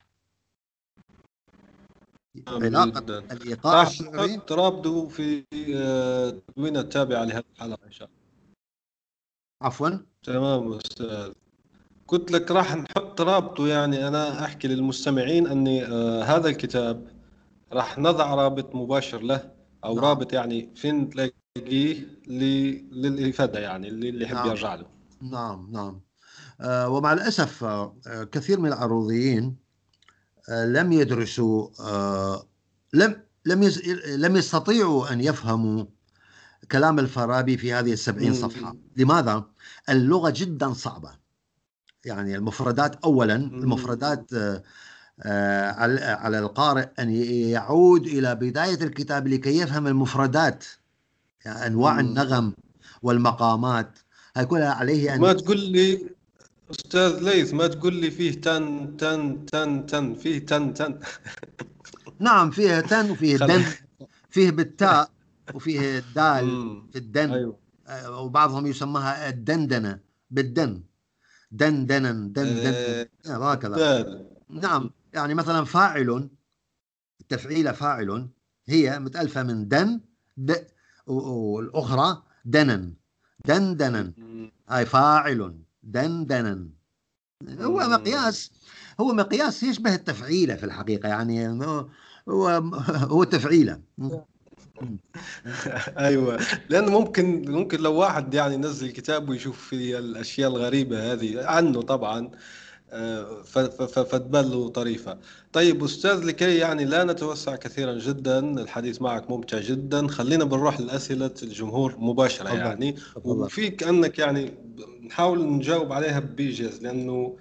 علاقة جداً. الإيقاع راح الشعري. نحط رابطه في آه، التدوينة التابعة لهذه الحلقة إن شاء الله. عفوا. تمام أستاذ. قلت لك راح نحط رابطه يعني أنا أحكي للمستمعين أني آه، هذا الكتاب راح نضع رابط مباشر له أو نعم. رابط يعني فين تلاقيه ل- للإفادة يعني اللي اللي يحب نعم. يرجع له نعم نعم آه، ومع الأسف آه، كثير من العروضيين آه، لم يدرسوا آه، لم لم يز- لم يستطيعوا أن يفهموا كلام الفارابي في هذه السبعين مم. صفحة لماذا؟ اللغة جدا صعبة يعني المفردات أولا المفردات آه، آه، على القارئ ي- يعود إلى بداية الكتاب لكي يفهم المفردات يعني أنواع مم. النغم والمقامات. هاي كلها عليه أن ما تقول لي أستاذ ليث ما تقول لي فيه تن تن تن تن فيه تن تن؟ <laughs> نعم فيه تن وفيه دن فيه بالتاء وفيه الدال. في الدن أيوه. آه، وبعضهم يسمىها الدندنة بالدن دندنا دن دن آه، هكذا. نعم يعني مثلا فاعل التفعيلة فاعل هي متألفة من دن د والأخرى دنن. دندنا. هاي فاعل. دندنا هو. مقياس هو مقياس يشبه التفعيلة في الحقيقة يعني هو هو, هو تفعيلة <laughs> أيوه لأنه ممكن ممكن لو واحد يعني ينزل كتاب ويشوف في الأشياء الغريبة هذه عنه طبعا آه، ف- ف- ف- فتبان له طريفة. طيب أستاذ لكي يعني لا نتوسع كثيرا جدا الحديث معك ممتع جدا خلينا بنروح لأسئلة الجمهور مباشرة تفضل. يعني تفضل. وفيك أنك يعني نحاول نجاوب عليها بإيجاز لأنه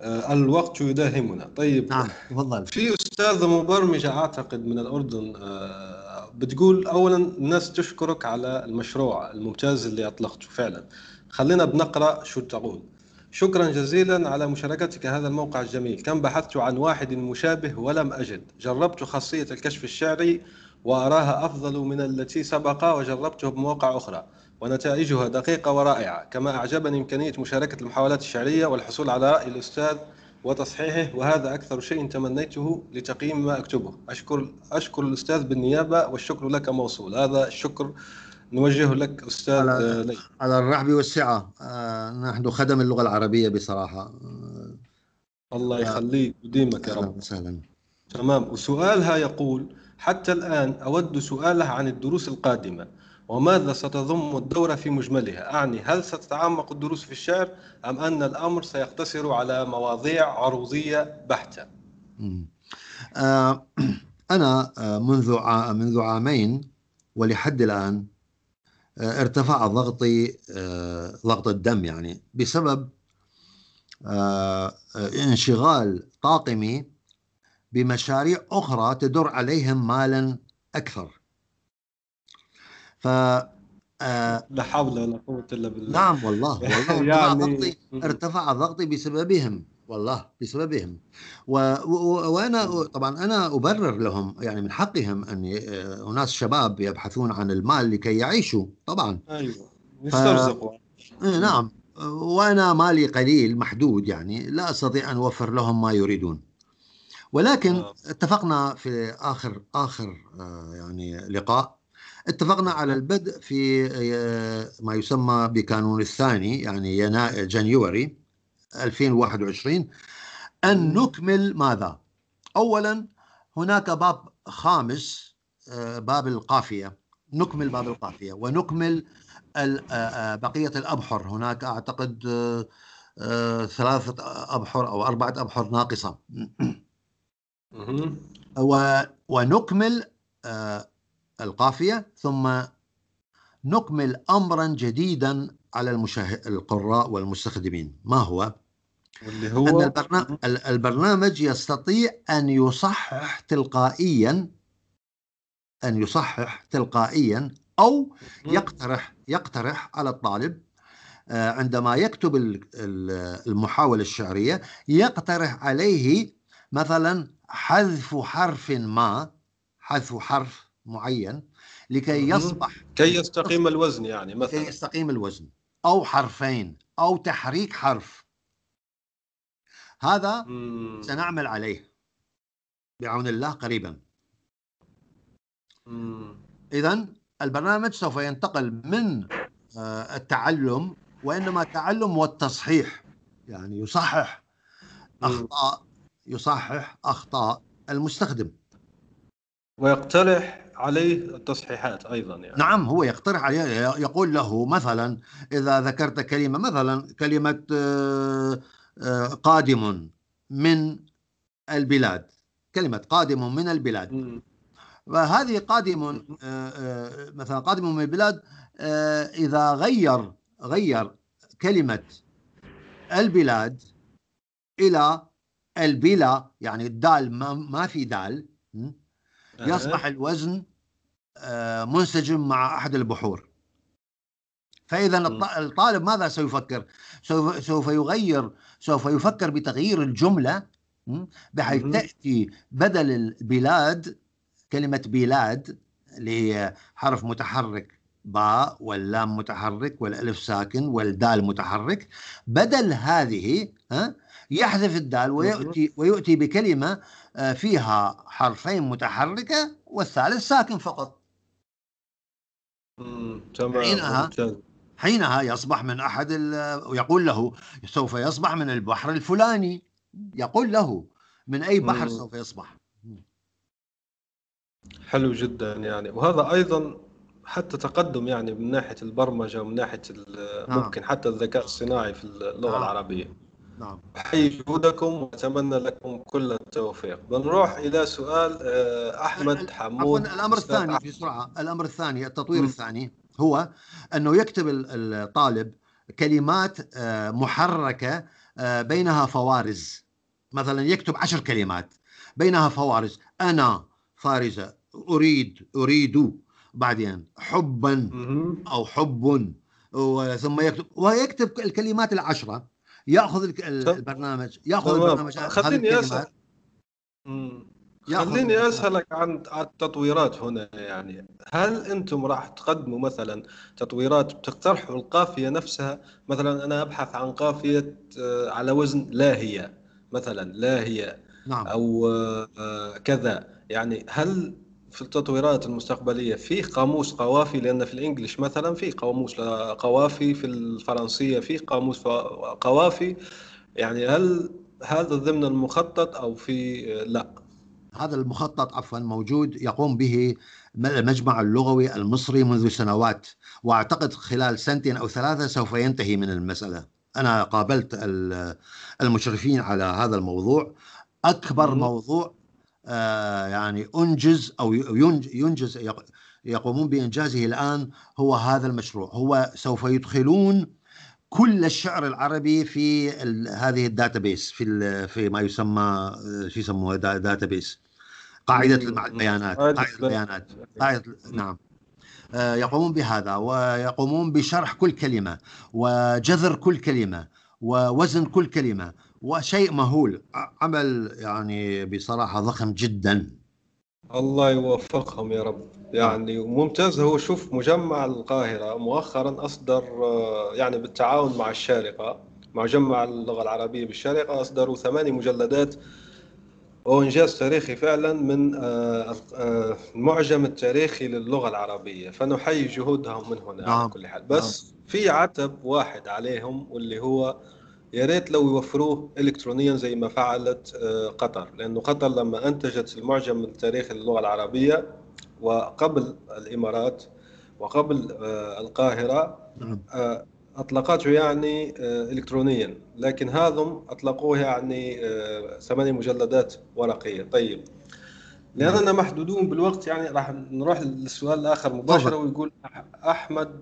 آه، الوقت يداهمنا. طيب نعم تفضل في أستاذة مبرمجة أعتقد من الأردن آه، بتقول أولا الناس تشكرك على المشروع الممتاز اللي أطلقته فعلا. خلينا بنقرأ شو تقول. شكرا جزيلا على مشاركتك هذا الموقع الجميل. كم بحثت عن واحد مشابه ولم أجد. جربت خاصية الكشف الشعري وأراها أفضل من التي سبق وجربته بمواقع أخرى ونتائجها دقيقة ورائعة. كما أعجبني إمكانية مشاركة المحاولات الشعرية والحصول على رأي الأستاذ وتصحيحه وهذا أكثر شيء تمنيته لتقييم ما أكتبه. أشكر أشكر الأستاذ بالنيابة والشكر لك موصول. هذا الشكر نوجهه لك أستاذ على- آه، لي على الرحب والسعة. آه، نحن خدم اللغة العربية بصراحة. آه، الله يخليك وديمك يا رب. وسهلا. تمام. وسؤالها يقول حتى الآن أود سؤاله عن الدروس القادمة. وماذا ستضم الدورة في مجملها؟ أعني هل ستتعمق الدروس في الشعر أم أن الأمر سيقتصر على مواضيع عروضية بحتة. آه، أنا آه، منذ منذ عامين ولحد الآن آه، ارتفع ضغطي ضغط الدم يعني بسبب انشغال طاقمي بمشاريع أخرى تدر عليهم مالا أكثر. ف آه، لا حول ولا قوة إلا بالله. نعم والله <laughs> والله. ارتفع يعني- ضغطي ارتفع ضغطي بسببهم والله بسببهم. و... و... وأنا طبعا أنا أبرر لهم يعني من حقهم أن ي... اناس شباب يبحثون عن المال لكي يعيشوا طبعا. أيوة يسترزقوا إيه نعم. وأنا مالي قليل محدود يعني لا أستطيع أن أوفر لهم ما يريدون. ولكن آه. اتفقنا في آخر آخر آه، يعني لقاء. اتفقنا على البدء في آه، ما يسمى بكانون الثاني يعني يناير جانيوري 2021 أن نكمل ماذا؟ اولا هناك باب خامس آه، باب القافية. نكمل باب القافية ونكمل آه، بقية الأبحر. هناك أعتقد آه، آه، ثلاثة أبحر أو أربعة أبحر ناقصة. مهم. و- ونكمل القافية ثم نكمل أمرا جديدا على المشاهد القراء والمستخدمين ما هو؟ واللي أن هو البرنا... ال- البرنامج يستطيع أن يصحح تلقائيا أن يصحح تلقائيا أو يقترح يقترح على الطالب آه، عندما يكتب ال- ال- المحاولة الشعرية يقترح عليه مثلا حذف حرف ما حذف حرف معين لكي. يصبح كي يستقيم الوزن يعني كي مثلا يستقيم الوزن أو حرفين أو تحريك حرف هذا مم. سنعمل عليه بعون الله قريبا. إذا البرنامج سوف ينتقل من آه، التعلم وإنما التعلم والتصحيح يعني يصحح. أخطاء يصحح أخطاء المستخدم ويقترح عليه التصحيحات أيضا يعني نعم هو يقترح عليه يقول له مثلا إذا ذكرت كلمة مثلا كلمة آه، آه، قادم من البلاد كلمة قادم من البلاد مم. وهذه قادم آه، مثلا قادم من البلاد إذا غير غير كلمة البلاد إلى البلا يعني الدال ما, ما في دال? يصبح الوزن آه، منسجم مع أحد البحور. الط- الطالب ماذا سيفكر؟ سوف سوف يغير سوف يفكر بتغيير الجملة م? بحيث. تأتي بدل البلاد كلمة بلاد اللي هي حرف متحرك باء واللام متحرك والألف ساكن والدال متحرك بدل هذه ها يحذف الدال ويأتي ويؤتي بكلمة آه، فيها حرفين متحركة والثالث ساكن فقط. تمام حينها حينها يصبح من أحد ويقول له سوف يصبح من البحر الفلاني يقول له من أي بحر مم. سوف يصبح حلو جدا يعني وهذا أيضا حتى تقدم يعني من ناحية البرمجة ومن ناحية ال- نعم. ممكن حتى الذكاء الصناعي في اللغة نعم. العربية نعم. احيي جهودكم وأتمنى لكم كل التوفيق. بنروح إلى سؤال آه، أحمد عفوا حمود. الأمر أستاذ الثاني أحمد. بسرعة. الأمر الثاني التطوير مم. الثاني هو أنه يكتب ال- الطالب كلمات آه، محركة آه، بينها فوارز. مثلا يكتب عشر كلمات بينها فوارز. أنا فارزة. أريد أريد بعدين حبا. أو حب. ثم يكتب ويكتب الكلمات العشرة. ياخذ. البرنامج ياخذ البرنامج خليني أسأل. خليني. أسألك عن التطويرات هنا يعني. هل أنتم راح تقدموا مثلا تطويرات بتقترحوا القافية نفسها؟ مثلا أنا أبحث عن قافية آه، على وزن لا هي مثلا لا هي نعم. أو آه، آه، كذا. يعني هل في التطويرات المستقبلية في قاموس قوافي لأن في الإنجليش مثلا في قاموس قوافي في الفرنسية في قاموس قوافي يعني هل هذا ضمن المخطط أو في آه، لا هذا المخطط عفوا موجود يقوم به المجمع اللغوي المصري منذ سنوات وأعتقد خلال سنتين أو ثلاثة سوف ينتهي من المسألة. أنا قابلت ال- المشرفين على هذا الموضوع أكبر. موضوع آه، يعني أنجز أو ينج- ينجز يق- يقومون بإنجازه الآن هو هذا المشروع. هو سوف يدخلون كل الشعر العربي في هذه ال database في في ما يسمى آه، شو يسموها da- database. المع- البيانات قاعدة قاعدة البيانات. قاعدة نعم. آه، يقومون بهذا ويقومون بشرح كل كلمة وجذر كل كلمة ووزن كل كلمة وشيء مهول. عمل يعني بصراحة ضخم جدا. الله يوفقهم يا رب. يعني ممتاز. هو شوف مجمع القاهرة مؤخرا أصدر آه، يعني بالتعاون مع الشارقة مع مجمع اللغة العربية بالشارقة أصدروا ثماني مجلدات وهو إنجاز تاريخي فعلا من آه، آه، المعجم التاريخي للغة العربية. فنحيي جهودهم من هنا على نعم. كل حال. بس في عتب واحد عليهم واللي هو يا ريت لو يوفروه الكترونيا زي ما فعلت آه، قطر. لأنه قطر لما أنتجت المعجم التاريخي للغه العربية وقبل الإمارات وقبل آه، القاهرة نعم. آه، أطلقته يعني الكترونيا. لكن هذم أطلقوه يعني ثمانية مجلدات ورقية. طيب. لاننا محدودون بالوقت يعني راح نروح للسؤال الآخر مباشرة. ويقول أحمد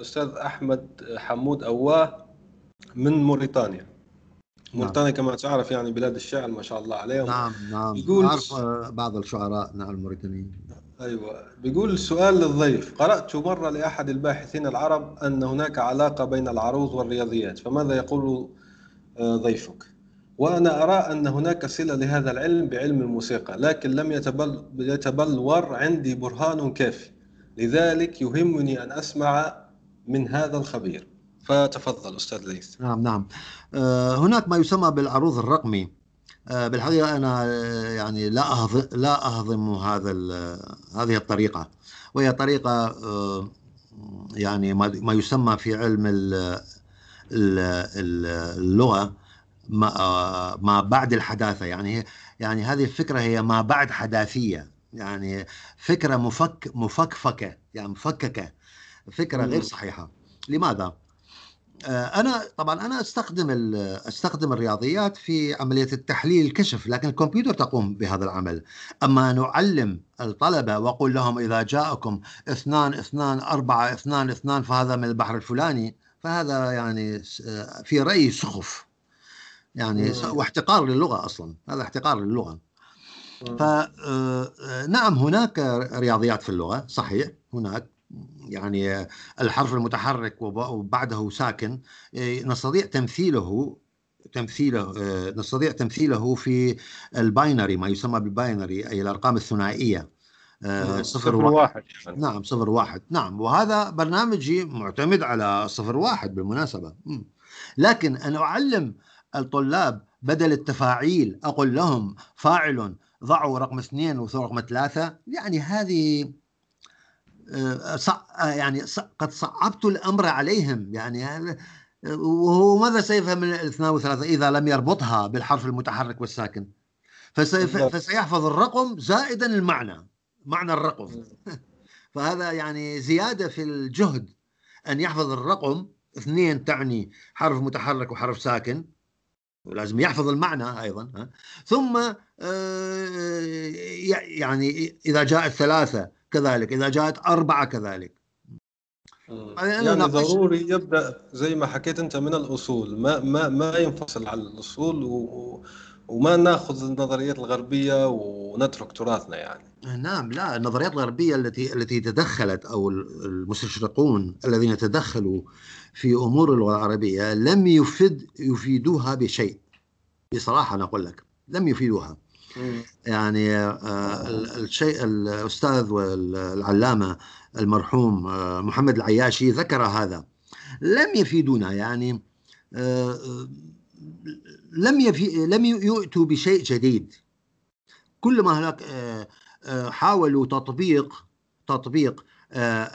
أستاذ أحمد حمود أواه. من موريتانيا. موريتانيا كما تعرف يعني بلاد الشعر ما شاء الله عليهم. نعم نعم. يقول- أعرف بعض الشعراء نعم الموريتانيين. أيوه. بيقول السؤال للضيف. قرأت مرة لأحد الباحثين العرب أن هناك علاقة بين العروض والرياضيات. فماذا يقول آه، ضيفك؟ وأنا أرى أن هناك صلة لهذا العلم بعلم الموسيقى لكن لم يتبل يتبلور عندي برهان كافي. لذلك يهمني أن أسمع من هذا الخبير. فتفضل أستاذ ليث. نعم نعم. آه، هناك ما يسمى بالعروض الرقمي. آه، بالحقيقة أنا آه، يعني لا أهضم لا أهضم هذا هذه الطريقة. وهي طريقة آه، يعني ما يسمى في علم ال- ال- ال- اللغة ما ما بعد الحداثة. يعني يعني هذه الفكرة هي ما بعد حداثية. يعني فكرة مفك مفكفكة يعني مفككة. فكرة مم. غير صحيحة. لماذا؟ آه، أنا طبعا أنا أستخدم أستخدم الرياضيات في عملية التحليل الكشف لكن الكمبيوتر تقوم بهذا العمل. أما نعلم الطلبة وأقول لهم إذا جاءكم اثنان اثنان أربعة اثنان اثنان فهذا من البحر الفلاني فهذا يعني آه، في رأيي سخف. يعني. واحتقار للغة أصلا هذا احتقار للغة. فنعم هناك رياضيات في اللغة صحيح هناك. يعني الحرف المتحرك وب- وبعده ساكن آه، نستطيع تمثيله تمثيله آه، نستطيع تمثيله في ال binary ما يسمى بال binary أي الأرقام الثنائية آه، صفر واحد واحد يعني. نعم صفر واحد نعم وهذا برنامجي معتمد على صفر واحد بالمناسبة. لكن أن أعلم الطلاب بدل التفاعيل أقول لهم فاعل ضعوا رقم اثنين ورقم ثلاثة يعني هذه يعني ص- قد صعبت الأمر عليهم. يعني وهو ماذا سيفهم من الاثنان والثلاثة؟ إذا لم يربطها بالحرف المتحرك والساكن. فسيف. فسيحفظ الرقم زائدا المعنى معنى الرقم. <laughs> فهذا يعني زيادة في الجهد. أن يحفظ الرقم اثنين تعني حرف متحرك وحرف ساكن. ولازم يحفظ المعنى أيضا؟ ثم آه، يعني إذا جاءت ثلاثة كذلك إذا جاءت أربعة كذلك. يعني ناقشت- ضروري يبدأ زي ما حكيت أنت من الأصول ما ما ما ينفصل عن الأصول و وما ناخذ النظريات الغربية ونترك تراثنا يعني. نعم لا النظريات الغربية التي التي تدخلت أو المستشرقون الذين تدخلوا في أمور اللغة العربية لم يفيد يفيدوها بشيء. بصراحة أنا أقول لك لم يفيدوها. يعني آه، ال- الشيء الأستاذ والعلامة المرحوم آه، محمد العياشي ذكر هذا. لم يفيدونا يعني آه، لم يفي لم يؤتوا بشيء جديد. كل ما هناك حاولوا تطبيق تطبيق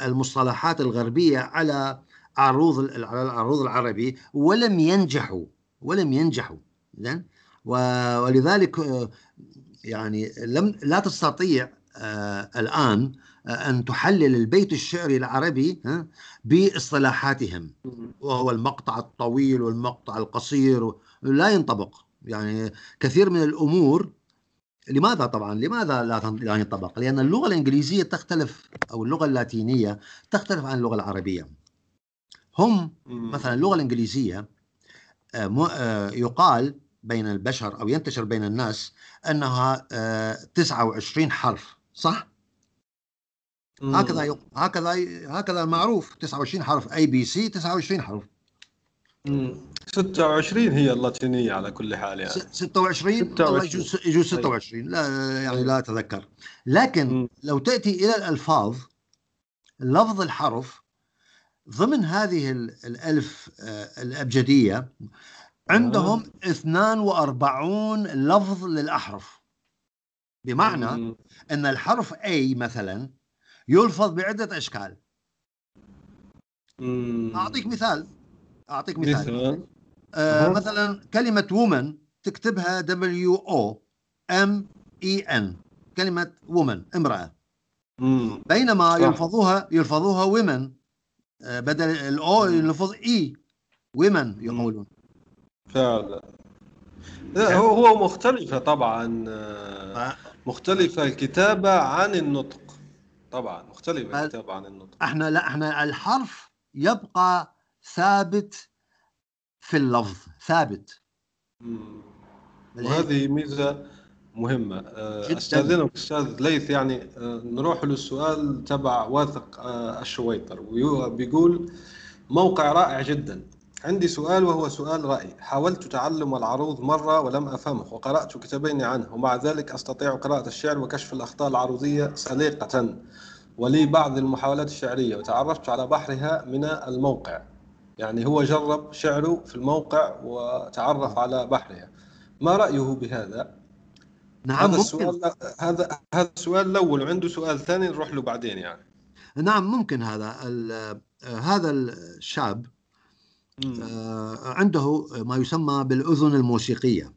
المصطلحات الغربية على عروض على العروض العربي ولم ينجحوا ولم ينجحوا. زين؟ ولذلك يعني لم لا تستطيع آه، الآن آه، أن تحلل البيت الشعري العربي باصطلاحاتهم. وهو المقطع الطويل والمقطع القصير لا ينطبق. يعني كثير من الأمور لماذا طبعا؟ لماذا لا ينطبق؟ لأن اللغة الإنجليزية تختلف أو اللغة اللاتينية تختلف عن اللغة العربية. هم مثلا اللغة الإنجليزية آه، يقال بين البشر أو ينتشر بين الناس أنها آه، 29 حرف صح؟ هكذا يق- هكذا هكذا معروف 29 حرف اي بي سي 29 حرف. مم. 26 هي اللاتينية على كل حال يعني. س- 26 والله يجوز يجوز 26 لا يعني لا أتذكر. لكن مم. لو تأتي إلى الألفاظ لفظ الحرف ضمن هذه ال- الألف آه، الأبجدية عندهم 42 لفظ للأحرف. بمعنى مم. إن الحرف A مثلا يلفظ بعدة أشكال. مم. أعطيك مثال. أعطيك مثال. آه. مثلا كلمة women تكتبها W O M E N كلمة women امرأة. مم. بينما صح. يلفظوها يلفظوها women آه بدل ال O يلفظ E women يقولون. فعلا. لا هو هو مختلفة طبعا آه، مختلفة الكتابة عن النطق. طبعا مختلفة ال- الكتابة عن النطق. إحنا لا إحنا الحرف يبقى ثابت في اللفظ ثابت. وهذه ميزة مهمة. آه،. أستاذنك أستاذ ليث يعني آه، نروح للسؤال تبع واثق الشويطر بيقول موقع رائع جدا. عندي سؤال وهو سؤال رأي. حاولت تعلم العروض مرة ولم أفهمه وقرأت كتابين عنه ومع ذلك أستطيع قراءة الشعر وكشف الأخطاء العروضية سليقة. ولي بعض المحاولات الشعرية وتعرفت على بحرها من الموقع. يعني هو جرب شعره في الموقع وتعرف على بحرها. ما رأيه بهذا؟ نعم هذا ممكن. السؤال هذا هذا السؤال الأول وعنده سؤال ثاني نروح له بعدين يعني. نعم ممكن هذا. هذا الشاب عنده ما يسمى بالأذن الموسيقية.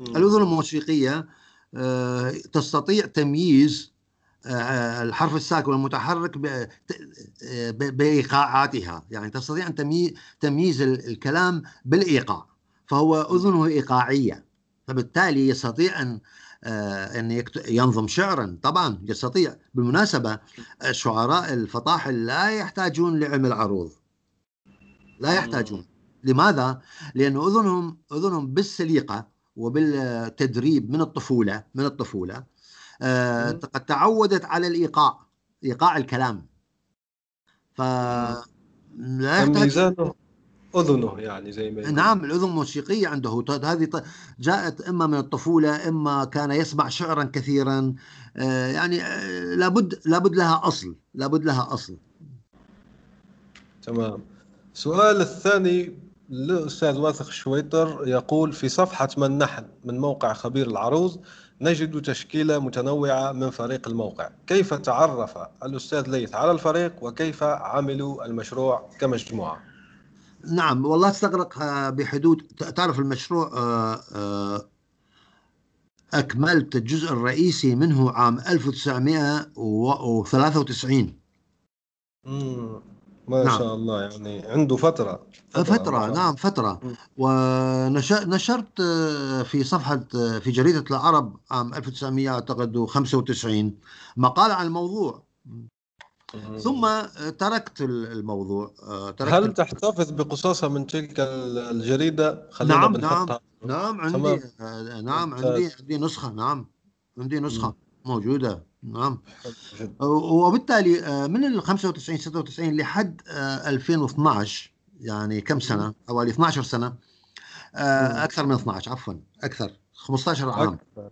الأذن الموسيقية آه، تستطيع تمييز آه، الحرف الساكن والمتحرك ب- ت- ب- بإيقاعاتها. يعني تستطيع أن تمي- تمييز ال- الكلام بالإيقاع فهو أذنه إيقاعية. فبالتالي يستطيع أن آه، أن يكت- ينظم شعرا. طبعا يستطيع. بالمناسبة الشعراء الفطاحل لا يحتاجون لعلم العروض لا يحتاجون. لماذا؟ لأن أذنهم أذنهم بالسليقة وبالتدريب من الطفولة من الطفولة. آه،. قد تعودت على الإيقاع إيقاع الكلام. ف لا يحتاج. أذنه يعني زي ما يقول. نعم الأذن موسيقية عنده. هذه جاءت إما من الطفولة إما كان يسمع شعرا كثيرا. آه، يعني آه، لابد لابد لها أصل لابد لها أصل. تمام. السؤال الثاني للأستاذ واثق شويطر يقول في صفحة من نحن من موقع خبير العروض نجد تشكيلة متنوعة من فريق الموقع. كيف تعرف الأستاذ ليث على الفريق وكيف عملوا المشروع كمجموعة؟ نعم والله أستغرق بحدود. تعرف المشروع آه، آه، أكملت الجزء الرئيسي منه عام 1993 مم. ما نعم. شاء الله يعني عنده فترة فترة ما- نعم فترة مم. ونشرت في صفحة آه، في جريدة العرب عام 1995 مقال عن الموضوع. ثم آه، تركت الموضوع آه، تركت هل تحتفظ بقصصها من تلك الجريدة خلينا نعم، بنحطها نعم عندي تمام. آه، نعم. عندي عندي نسخة نعم عندي نسخة موجودة نعم. وبالتالي آه، من ال 95 96 لحد آه، 2012 يعني كم سنة حوالي 12 سنة آه، مم. أكثر من 12 عفوا أكثر 15 عام أكثر.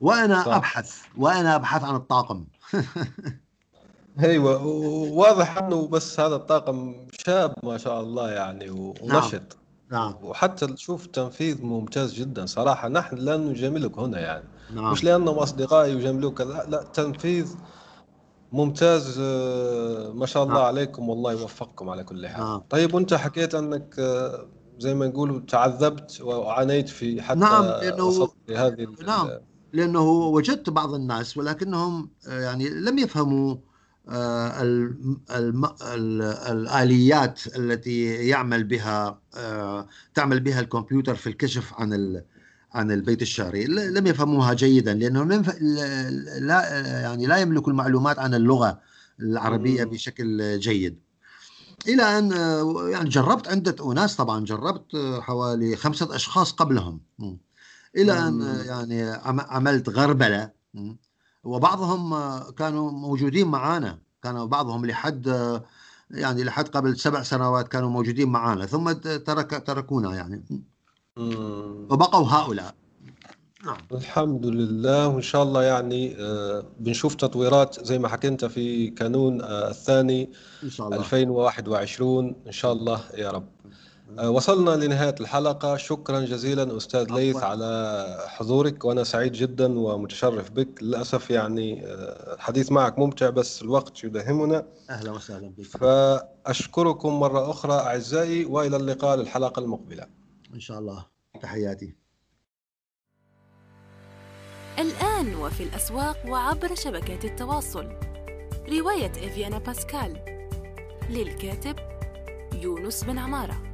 وأنا صح. أبحث وأنا أبحث عن الطاقم <laughs> أيوه واضح إنه بس هذا الطاقم شاب ما شاء الله يعني و- نعم. نعم. وحتى تشوف تنفيذ ممتاز جدا صراحة. نحن لا نجاملك هنا يعني. نعم. مش لأنهم أصدقائي يجاملوك. لا, لا تنفيذ ممتاز. آه، ما شاء الله نعم. عليكم. والله يوفقكم على كل حال. نعم. طيب وأنت حكيت أنك آه، زي ما نقولوا تعذبت وعانيت في حتى نعم، ال- نعم. لأنه وجدت بعض الناس ولكنهم آه، يعني لم يفهموا آه، الآليات التي يعمل بها آه، تعمل بها الكمبيوتر في الكشف عن عن البيت الشعري لم يفهموها جيدا لأنهم لا يعني لا يملكوا المعلومات عن اللغة العربية. بشكل جيد إلى أن آه، يعني جربت عدة أناس طبعا جربت حوالي خمسة أشخاص قبلهم. إلى أن يعني عم- عملت غربلة. وبعضهم كانوا موجودين معانا كانوا بعضهم لحد يعني لحد قبل سبع سنوات كانوا موجودين معانا ثم ترك تركونا يعني. وبقوا هؤلاء. نعم. الحمد لله. وإن شاء الله يعني آه، بنشوف تطويرات زي ما حكيت في كانون آه، الثاني إن شاء الله. 2021 إن شاء الله يا رب. وصلنا لنهاية الحلقة. شكرا جزيلا أستاذ ليث. على حضورك وأنا سعيد جدا ومتشرف بك. للأسف يعني آه، الحديث معك ممتع بس الوقت يداهمنا أهلا وسهلا بك. فأشكركم مرة أخرى أعزائي وإلى اللقاء للحلقة المقبلة. إن شاء الله. تحياتي. الآن وفي الأسواق وعبر شبكات التواصل. رواية إفيانا باسكال. للكاتب يونس بن عمارة.